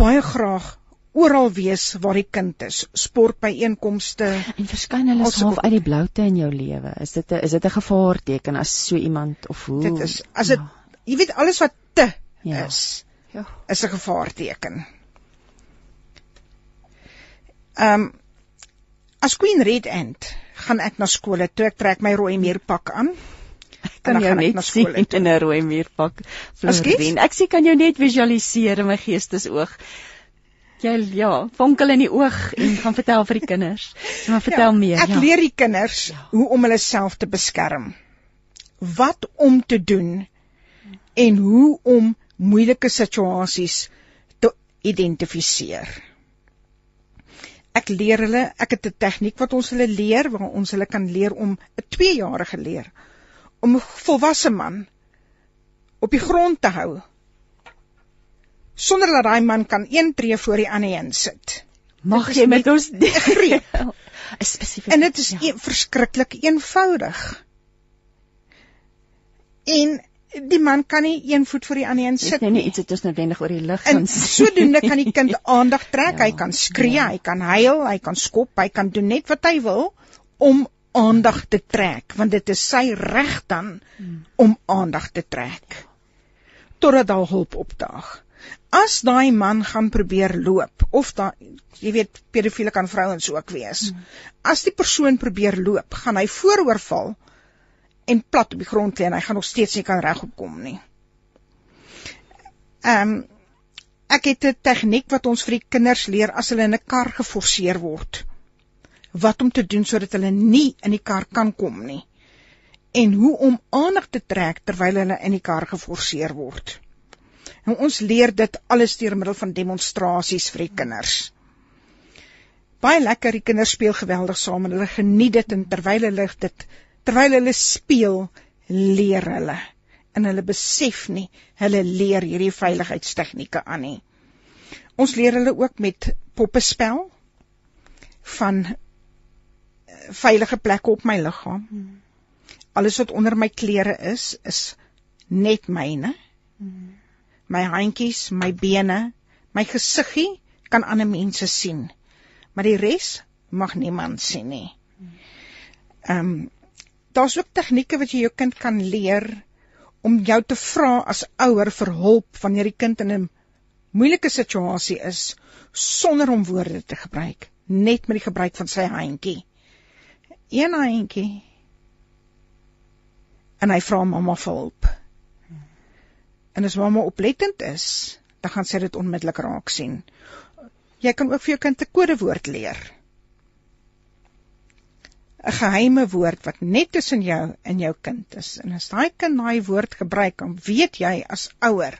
Baie graag oral wees waar die kind is, sportbyeenkomste en verskyn hulle half uit die bloute in jou lewe. Is dit 'n is dit 'n gevaarteken as so iemand of hoe? Dit is as dit ja. jy weet alles wat te ja. is. Ja. Is 'n gevaarteken. Ehm um, as Queen Red Ant gaan ek na skole toe. Ek trek my rooi muurpak aan. Ek kan jou net sien in 'n rooi muurpak. Ek sê kan jou net visualiseer in my geestesoog. jy ja, vonkel in die oog en gaan vertel vir die kinders. So maar vertel ja, meer. Ek ja. leer die kinders ja. hoe om hulle self te beskerm. Wat om te doen en hoe om moeilike situasies te identifiseer. Ek leer hulle, ek het 'n tegniek wat ons hulle leer waar ons hulle kan leer om 'n 2-jarige leer om 'n volwasse man op die grond te hou sonder dat daai man kan een tree voor die ander een sit. Mag jy met ons greep. 'n spesifieke En dit is ja. ja. verskriklik eenvoudig. En die man kan nie een voet voor die ander een Dit sit is nie nie. iets wat ons noodwendig oor die lug En gaan sien. sodoende kan die kind aandag trek, Ja, hy kan skree, ja. hy kan huil, hy kan skop, hy kan doen net wat hy wil om aandag te trek, want dit is sy reg dan Hmm. om aandag te trek totdat daar hulp opdaag. As daai man gaan probeer loop of daai jy weet pedofiele kan vrouens ook wees. Hmm. As die persoon probeer loop, gaan hy vooroorval en plat op die grond lê en hy gaan nog steeds nie kan regop kom nie. Ehm um, ek het 'n tegniek wat ons vir die kinders leer as hulle in 'n kar geforseer word. Wat om te doen sodat hulle nie in die kar kan kom nie. En hoe om aandag te trek terwyl hulle in die kar geforseer word. En ons leer dit alles deur middel van demonstrasies vir die kinders. Baie lekker, die kinders speel geweldig saam en hulle geniet dit en terwyl hulle dit terwyl hulle speel, leer hulle en hulle besef nie hulle leer hierdie veiligheidstegnieke aan nie. Ons leer hulle ook met poppespel van eh, veilige plekke op my liggaam. Alles wat onder my klere is, is net myne. My handjies, my bene, my gesiggie kan ander mense sien. Maar die res mag niemand sien nie. Ehm um, daar's ook tegnieke wat jy jou kind kan leer om jou te vra as ouer vir hulp wanneer die kind in 'n moeilike situasie is sonder om woorde te gebruik, net met die gebruik van sy handjie. Een handjie. En hy vra mamma vir hulp. En as mamma oplettend is, dan gaan sy dit onmiddellik raak sien. Jy kan ook vir jou kind 'n kodewoord leer. 'n geheime woord wat net tussen jou en jou kind is. En as daai kind daai woord gebruik, dan weet jy as ouer,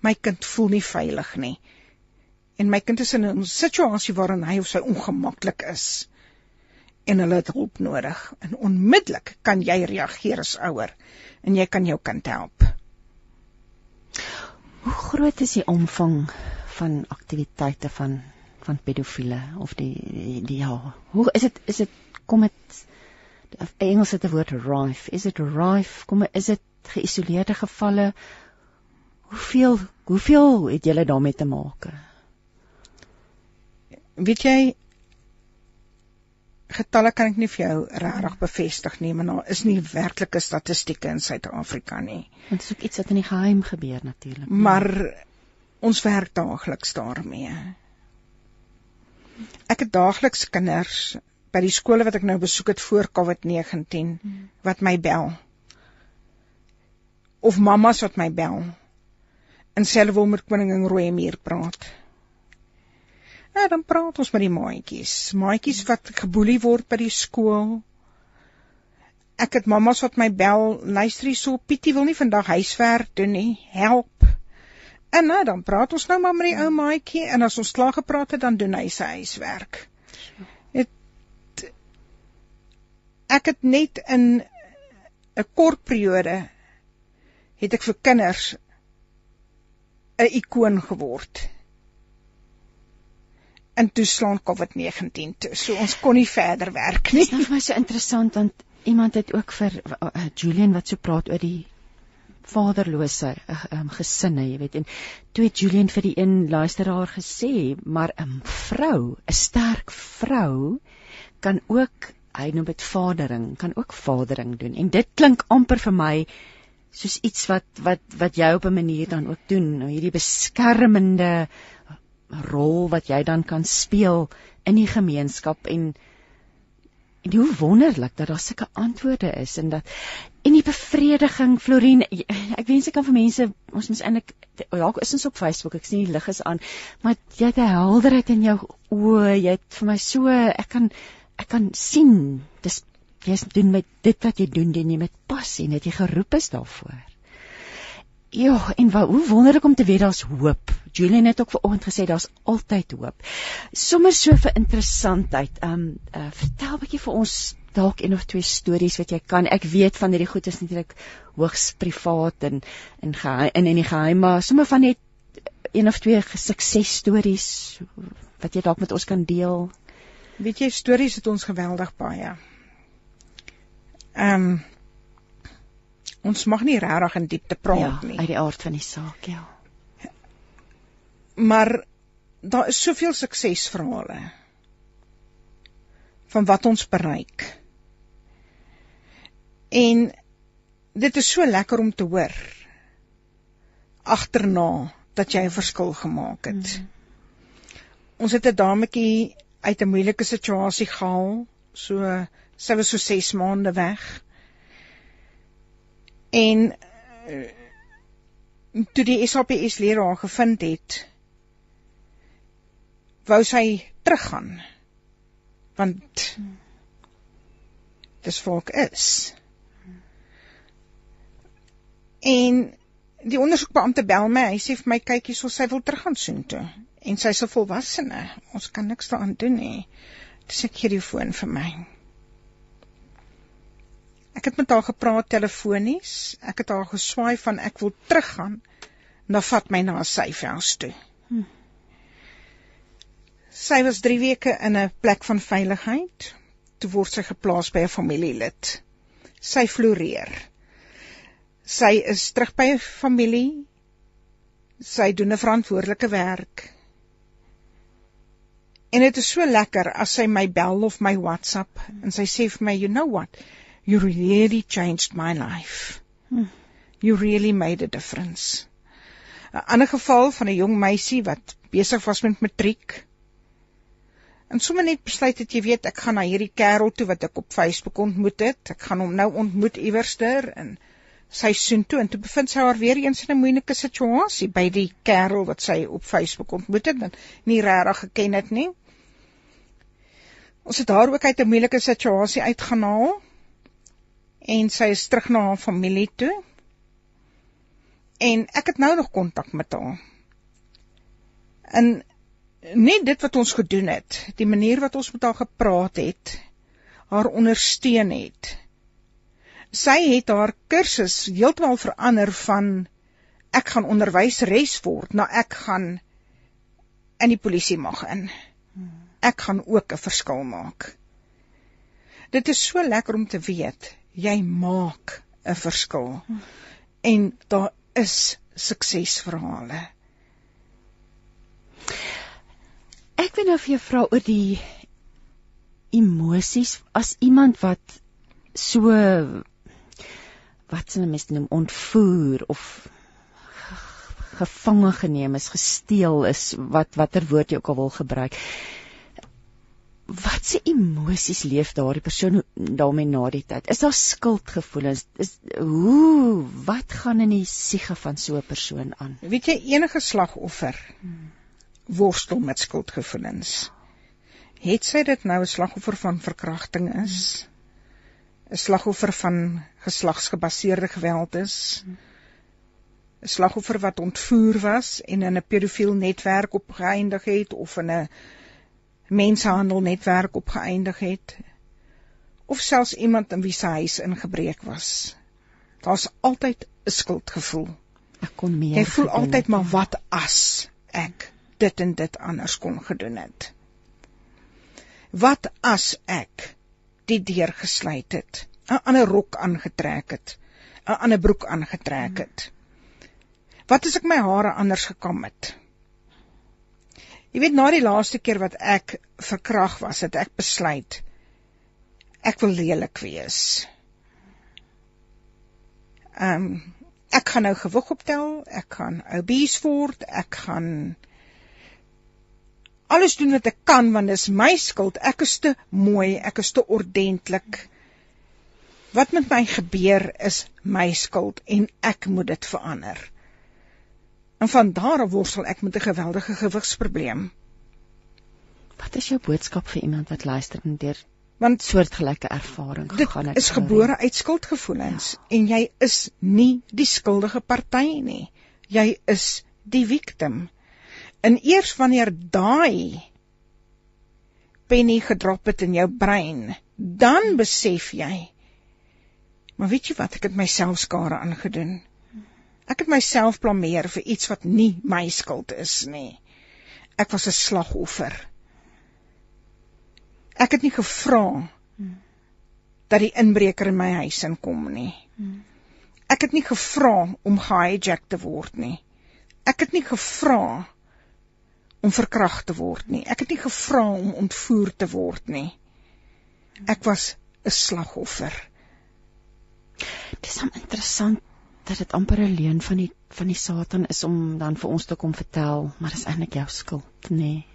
my kind voel nie veilig nie. En my kind is in 'n situasie waarin hy of sy ongemaklik is en hulle het hulp nodig. En onmiddellik kan jy reageer as ouer en jy kan jou kind help. Hoe groot is die omvang van aktiwiteite van van pedofiele of die die, die ja, hoe is dit is dit kom dit Engels het 'n woord rife. Is dit rife? Kom is dit geïsoleerde gevalle? Hoeveel hoeveel het julle daarmee te maak? Weet jy getalle kan ek nie vir jou regtig bevestig nie, maar daar is nie werklike statistieke in Suid-Afrika nie. Want dit is ook iets wat in die geheim gebeur natuurlik. Maar ons werk daagliks daarmee. Ek het daagliks kinders by die skole wat ek nou besoek het voor COVID-19 wat my bel. Of mammas wat my bel. En sê hulle wil met koningin Rooimuur praat. Ja, dan praat ons met die maatjies. Maatjies wat geboelie word by die skool. Ek het mammas wat my bel, luister hierso, Pietie wil nie vandag huiswerk doen nie. Help. En nou dan praat ons nou maar met die ou maatjie en as ons klaar gepraat het, dan doen hy sy huiswerk. Het ek het net in 'n kort periode het ek vir kinders 'n ikoon geword. En toe slaan COVID-19 toe. So ons kon nie verder werk nie. Dit is nou vir my so interessant want iemand het ook vir uh, Julian wat so praat oor die vaderlose um, gesinne, jy weet. En toe het Julian vir die een luisteraar gesê, maar 'n vrou, 'n sterk vrou kan ook, hy noem dit vadering, kan ook vadering doen. En dit klink amper vir my soos iets wat wat wat jy op 'n manier dan ook doen, nou hierdie beskermende rol wat jy dan kan speel in die gemeenskap en en hoe wonderlik dat daar sulke antwoorde is en dat en die bevrediging Florien ek wens ek kan vir mense ons mens eintlik dalk is ons op Facebook ek sien die lig is aan maar jy het 'n helderheid in jou oë jy het vir my so ek kan ek kan sien dis jy doen met dit wat jy doen doen jy met passie net jy geroep is daarvoor Ja, en wat hoe wonderlik om te weet daar's hoop. Julian het ook vanoggend gesê daar's altyd hoop. Sommers so vir interessantheid. Um, uh, vertel 'n bietjie vir ons dalk een of twee stories wat jy kan. Ek weet van hierdie goed is natuurlik hoogs privaat en in geheim in in die geheim, maar sommer van net een of twee suksesstories wat jy dalk met ons kan deel. Weet jy stories het ons geweldig baie. Ehm um, ons mag nie regtig in diepte praat ja, nie. uit die aard van die saak, ja. Maar daar is soveel suksesverhale van wat ons bereik. En dit is so lekker om te hoor agterna dat jy 'n verskil gemaak het. Mm. Ons het 'n dametjie uit 'n moeilike situasie gehaal, so sy was so 6 maande weg. En uh, toe die SAPS leraar gevind het, wou sy teruggaan. Want dis volk is. En die ondersoekbeampte bel my, hy sê vir my kyk hierso sy wil teruggaan soen toe en sy is 'n volwassene. Ons kan niks daaraan doen nie. Dis ek hier die foon vir my. Ek het met haar gepraat telefonies. Ek het haar geswaai van ek wil teruggaan. Nou vat my na sy huis toe. Hm. Sy was 3 weke in 'n plek van veiligheid. Toe word sy geplaas by 'n familielid. Sy floreer. Sy is terug by 'n familie. Sy doen 'n verantwoordelike werk. En dit is so lekker as sy my bel of my WhatsApp en sy sê vir my, "You know what? You really changed my life. Hmm. You really made a difference. 'n Ander geval van 'n jong meisie wat besig was met matriek. En sommer net besluit het jy weet ek gaan na hierdie kerel toe wat ek op Facebook ontmoet het. Ek gaan hom nou ontmoet iewerster in sy soen toe en toe bevind sy haar weer eens in 'n moeilike situasie by die kerel wat sy op Facebook ontmoet het en nie regtig geken het nie. Ons het haar ook uit 'n moeilike situasie uitgehaal en sy is terug na haar familie toe. En ek het nou nog kontak met haar. En net dit wat ons gedoen het, die manier wat ons met haar gepraat het, haar ondersteun het. Sy het haar kursus heeltemal verander van ek gaan onderwyseres word na ek gaan in die polisie mag in. Ek gaan ook 'n verskil maak. Dit is so lekker om te weet jy maak 'n verskil. En daar is suksesverhale. Ek wil nou vir jou vra oor die emosies as iemand wat so wat se mense noem ontvoer of gevange geneem is, gesteel is, wat watter woord jy ook al wil gebruik wat se emosies leef daardie persoon daarmee na die tyd? Is daar skuldgevoelens? Is hoe wat gaan in die siege van so 'n persoon aan? Weet jy enige slagoffer worstel met skuldgevoelens? Het sy dit nou 'n slagoffer van verkrachting is? 'n Slagoffer van geslagsgebaseerde geweld is? 'n Slagoffer wat ontvoer was en in 'n pedofiel netwerk opgeëindig het of in 'n mensenhandelnetwerk opgeëindig het of selfs iemand in wie se huis ingebreek was. Daar's altyd 'n skuldgevoel. Ek kon meer. Jy voel altyd maar wat as ek dit en dit anders kon gedoen het. Wat as ek die deur gesluit het, 'n ander rok aangetrek het, 'n ander broek aangetrek het. Wat as ek my hare anders gekam het? Jy weet na die laaste keer wat ek verkrag was, het ek besluit ek wil lelik wees. Ehm um, ek gaan nou gewig optel, ek gaan obese word, ek gaan alles doen wat ek kan want dit is my skuld. Ek is te mooi, ek is te ordentlik. Wat met my gebeur is my skuld en ek moet dit verander. En van daar af worstel ek met 'n geweldige gewigsprobleem. Wat is jou boodskap vir iemand wat luister en deur want soortgelyke ervaring gegaan het. Dit is gebore uit skuldgevoelens ja. en jy is nie die skuldige party nie. Jy is die victim. En eers wanneer daai penny gedrop het in jou brein, dan besef jy Maar weet jy wat, ek het myself skade aangedoen. Ek het myself blameer vir iets wat nie my skuld is nie. Ek was 'n slagoffer ek het nie gevra dat die inbreker in my huis inkom nie. Ek het nie gevra om gehijack te word nie. Ek het nie gevra om verkrag te word nie. Ek het nie gevra om ontvoer te word nie. Ek was 'n slagoffer. Dit is interessant dat dit amper 'n leuen van die van die Satan is om dan vir ons te kom vertel, maar dis eintlik jou skuld, nê? Nee.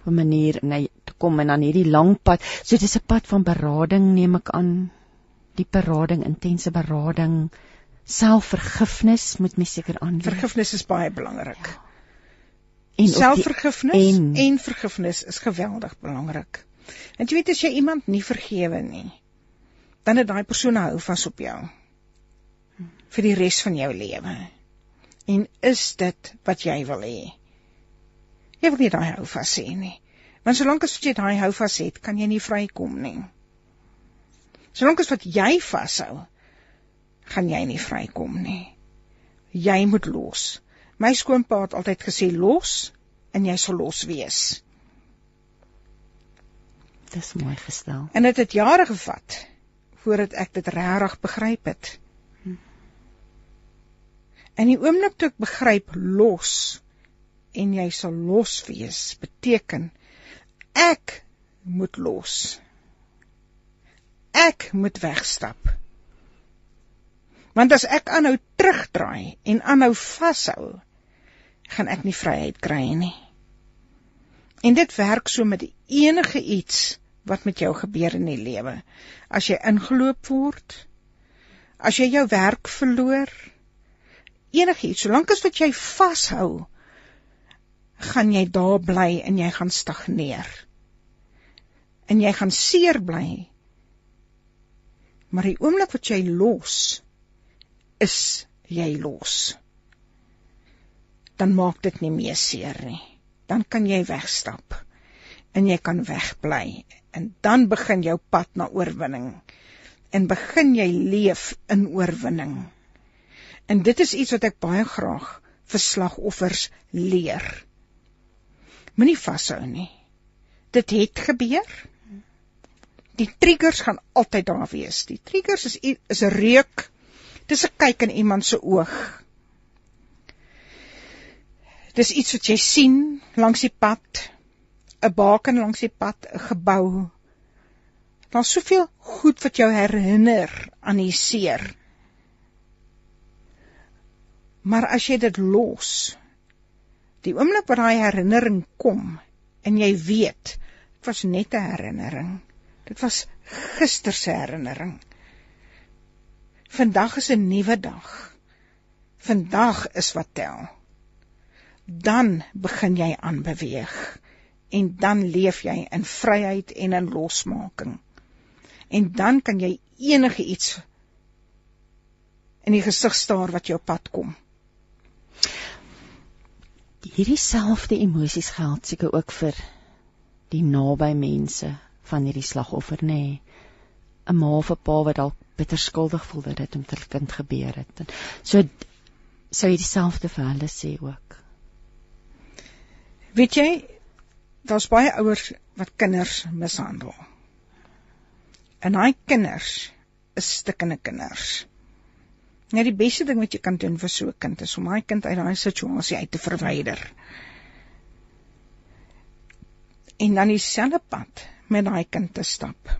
Op 'n manier, nee, kom en dan hierdie lang pad. So dis 'n pad van berading neem ek aan. Die berading, intense berading, selfvergifnis moet mens seker aan. Vergifnis is baie belangrik. Ja. En selfvergifnis en, en vergifnis is geweldig belangrik. En jy weet as jy iemand nie vergewe nie, dan het daai persoon hou vas op jou vir die res van jou lewe. En is dit wat jy wil hê? Jy wil nie daai hou vas hê nie. Want solank as jy daai hou vas het, kan jy nie vrykom nie. Solank as wat jy vashou, gaan jy nie vrykom nie. Jy moet los. My skoonpa het altyd gesê los en jy sal los wees. Dis mooi gestel. En dit het, het jare gevat voordat ek dit regtig begryp het. En die oomblik toe ek begryp los en jy sal los wees beteken ek moet los. Ek moet wegstap. Want as ek aanhou terugdraai en aanhou vashou, gaan ek nie vryheid kry nie. En dit werk so met enige iets wat met jou gebeur in die lewe. As jy ingeloop word, as jy jou werk verloor, enigiets, solank as wat jy vashou, gaan jy daar bly en jy gaan stagneer. En jy gaan seer bly. Maar die oomblik wat jy los is jy los. Dan maak dit nie meer seer nie. Dan kan jy wegstap en jy kan wegbly en dan begin jou pad na oorwinning en begin jy leef in oorwinning. En dit is iets wat ek baie graag vir slagoffers leer moenie vashou nie. Dit het gebeur. Die triggers gaan altyd daar wees. Die triggers is is 'n reuk. Dis 'n kyk in iemand se oog. Dis iets wat jy sien langs die pad, 'n baken langs die pad, 'n gebou. Daar's soveel goed wat jou herinner aan die seer. Maar as jy dit los, Die oomblik wat daai herinnering kom en jy weet, dit was net 'n herinnering. Dit was gister se herinnering. Vandag is 'n nuwe dag. Vandag is wat tel. Dan begin jy aanbeweeg en dan leef jy in vryheid en in losmaking. En dan kan jy enige iets in die gesig staar wat jou pad kom hierdie selfde emosies geld seker ook vir die naby mense van hierdie slagoffer nê. Nee. 'n Ma of 'n pa wat dalk bitter skuldig voel dat dit met hulle kind gebeur het. En so sou jy dieselfde vir hulle sê ook. Weet jy, daar's baie ouers wat kinders mishandel. En daai kinders is stikkende kinders. Ja, die beste ding wat jy kan doen vir so 'n kind is om daai kind uit daai situasie uit te verwyder. En dan dieselfde pad met daai kind te stap.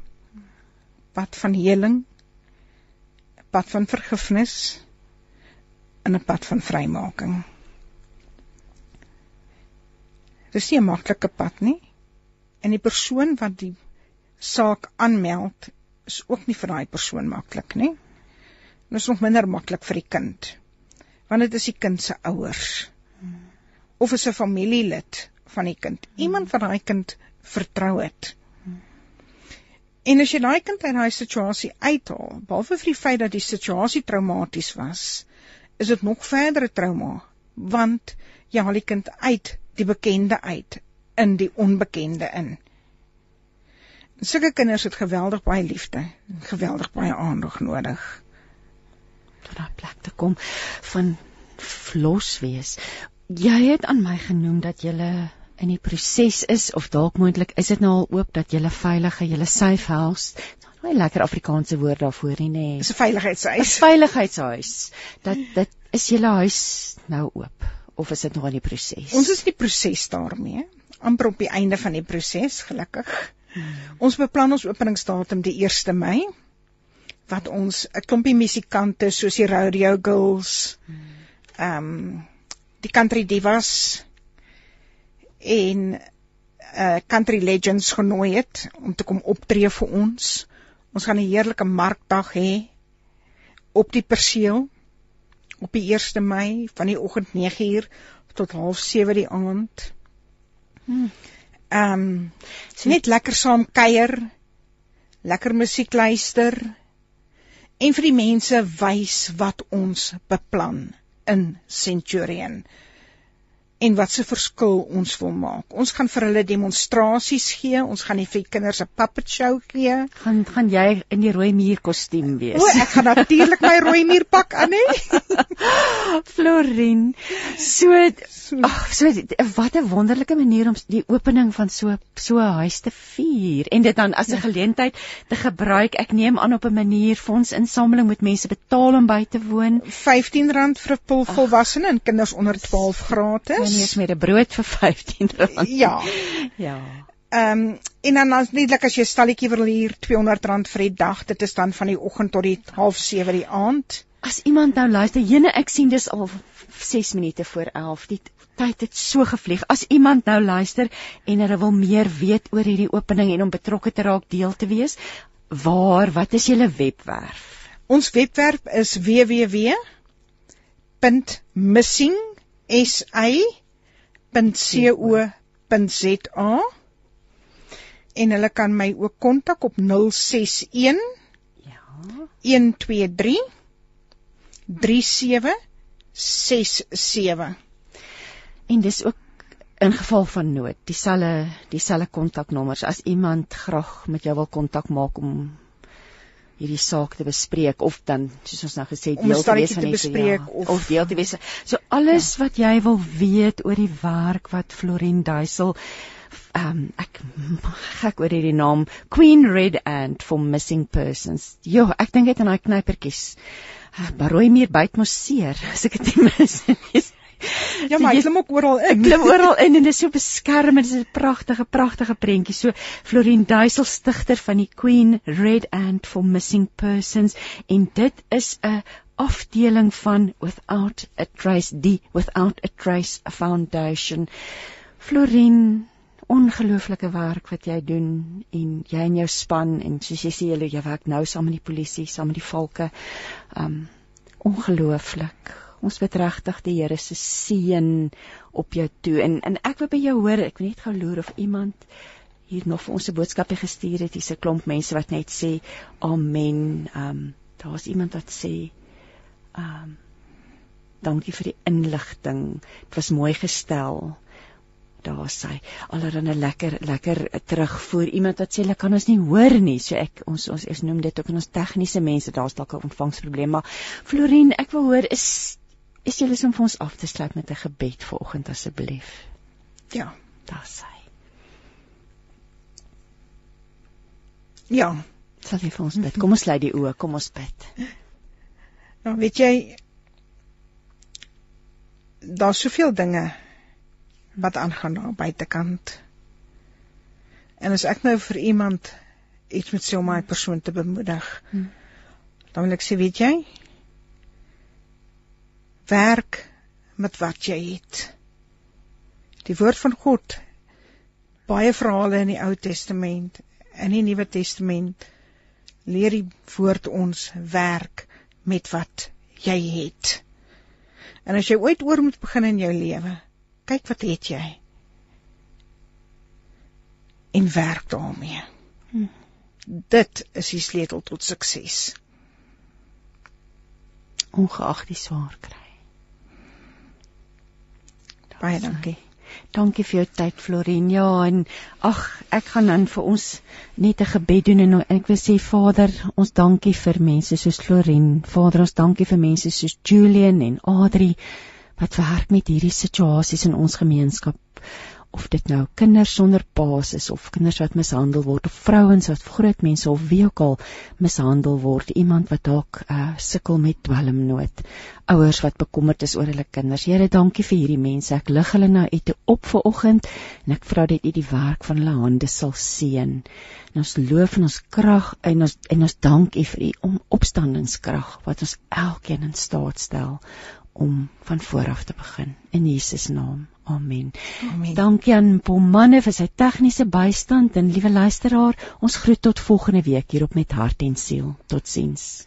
Pad van heling, pad van vergifnis en 'n pad van vrymaking. Dis nie 'n maklike pad nie. En die persoon wat die saak aanmeld is ook nie vir daai persoon maklik nie. Dit is nog minder maklik vir die kind. Want dit is die kind se ouers. Of is 'n familielid van die kind. Iemand wat daai kind vertrou het. En as jy daai kind uit daai situasie uithaal, behalwe vir die feit dat die situasie traumaties was, is dit nog verdere trauma, want jy haal die kind uit die bekende uit in die onbekende in. Sulke kinders het geweldig baie liefde, geweldig baie aandag nodig tot daai plek te kom van vlos wees. Jy het aan my genoem dat jy in die proses is of dalk moontlik is dit nou al oop dat jy veilige, jy safe house, nou 'n lekker Afrikaanse woord daarvoor nie nê. Dis 'n veiligheidshuis. 'n Veiligheidshuis. Dat dit is julle huis nou oop of is dit nog in die proses? Ons is in die proses daarmee. amper op die einde van die proses, gelukkig. Hmm. Ons beplan ons openingsdatum die 1ste Mei wat ons 'n klompie musikante soos die Rodeo Girls, hmm. ehm um, die Country Divas en uh country legends genooi het om te kom optree vir ons. Ons gaan 'n heerlike markdag hê op die perseel op die 1 Mei van die oggend 9uur tot 07:30 die aand. Hmm. Ehm um, so net lekker saam kuier, lekker musiek luister en vir die mense wys wat ons beplan in Centurion en wat se verskil ons wil maak. Ons gaan vir hulle demonstrasies gee, ons gaan vir kinders 'n puppet show gee. Gaan gaan jy in die rooi muur kostuum wees? O, ek gaan natuurlik my rooi muur pak aan hê. Florin. So ag, so wat 'n wonderlike manier om die opening van so so 'n huis te vier en dit dan as 'n ja. geleentheid te gebruik. Ek neem aan op 'n manier fondsinsameling moet mense betaal om by te woon. R15 vir volwassene en kinders onder 12 gratis eens met 'n brood vir R15. Ja. Ja. Ehm um, en dan as netlik as jy 'n stalletjie wil huur R200 vir die dag, dit is dan van die oggend tot die 07:30 die aand. As iemand nou luister, jene ek sien dis al 6 minute voor 11. Die tyd het so gevlieg. As iemand nou luister en hulle wil meer weet oor hierdie opening en om betrokke te raak deel te wees, waar, wat is julle webwerf? Ons webwerf is www.missing sa.co.za en hulle kan my ook kontak op 061 ja. 123 3767 en dis ook in geval van nood dieselfde dieselfde kontaknommers. As iemand graag met jou wil kontak maak om hierdie saak te bespreek of dan soos ons nou gesê deel te wees van die bespreek ja, of, of deel te wees. So alles ja. wat jy wil weet oor die werk wat Florien Duisel ehm um, ek gek oor hierdie naam Queen Red Ant for missing persons. Jo, ek dink dit in daai knypertjies. Baroy meer byt mos seer as ek dit mis. Ja, maar jy klim ook oral in. Klim oral in en dit is so beskerm en dit is 'n pragtige pragtige prentjie. So Florien Duisel stigter van die Queen Red Ant for Missing Persons en dit is 'n afdeling van Without a Trace die Without a Trace Foundation. Florien ongelooflike werk wat jy doen en jy en jou span en soos jy sê jy werk nou saam met die polisie, saam met die valke. Um ongelooflik ons bid regtig die Here se seën op jou toe. En en ek wil by jou hoor ek wil net gou loer of iemand hier nog vir ons 'n boodskapie gestuur het. Hier's 'n klomp mense wat net sê amen. Ehm um, daar's iemand wat sê ehm um, dankie vir die inligting. Dit was mooi gestel. Daar sê allerhande lekker lekker terugvoer. Iemand wat sê hulle kan ons nie hoor nie. So ek ons ons is noem dit ook in ons tegniese mense daar's dalk 'n ontvangsprobleem maar Florien ek wil hoor is Is jy lus om vir ons af te sluit met 'n gebed vanoggend asseblief? Ja, daar sê. Ja, sal jy vir ons bid? Kom ons sluit die oë, kom ons bid. Nou, weet jy daar's soveel dinge wat aangaan aan buitekant. En as ek nou vir iemand iets moet sê om my persoon te bemoedig, hmm. dan wil ek sê, weet jy, werk met wat jy het. Die woord van God baie verhale in die Ou Testament in die Nuwe Testament leer die woord ons werk met wat jy het. En as jy ooit oor moet begin in jou lewe, kyk wat het jy? En werk daarmee. Hm. Dit is die sleutel tot sukses. Ongeag die swaar kry. Baie dankie. Dankie vir jou tyd Florin. Ja, en ag, ek gaan dan vir ons net 'n gebed doen en ek wil sê Vader, ons dankie vir mense soos Florin. Vader, ons dankie vir mense soos Julian en Adri wat werk met hierdie situasies in ons gemeenskap of dit nou kinders sonder paas is of kinders wat mishandel word of vrouens wat groot mense of wie ook al mishandel word. Iemand wat dalk uh, sukkel met dwelmnood. Ouers wat bekommerd is oor hulle kinders. Here dankie vir hierdie mense. Ek lig hulle na u toe op vir oggend en ek vra dat u die werk van hulle hande sal seën. En ons loof en ons krag en ons en ons dank u vir u om opstandingskrag wat ons elkeen in staat stel om van vooraf te begin. In Jesus naam. Amen. Amen. Dankie aan Pomane vir sy tegniese bystand en liewe luisteraar, ons groet tot volgende week hier op met hart en siel. Totsiens.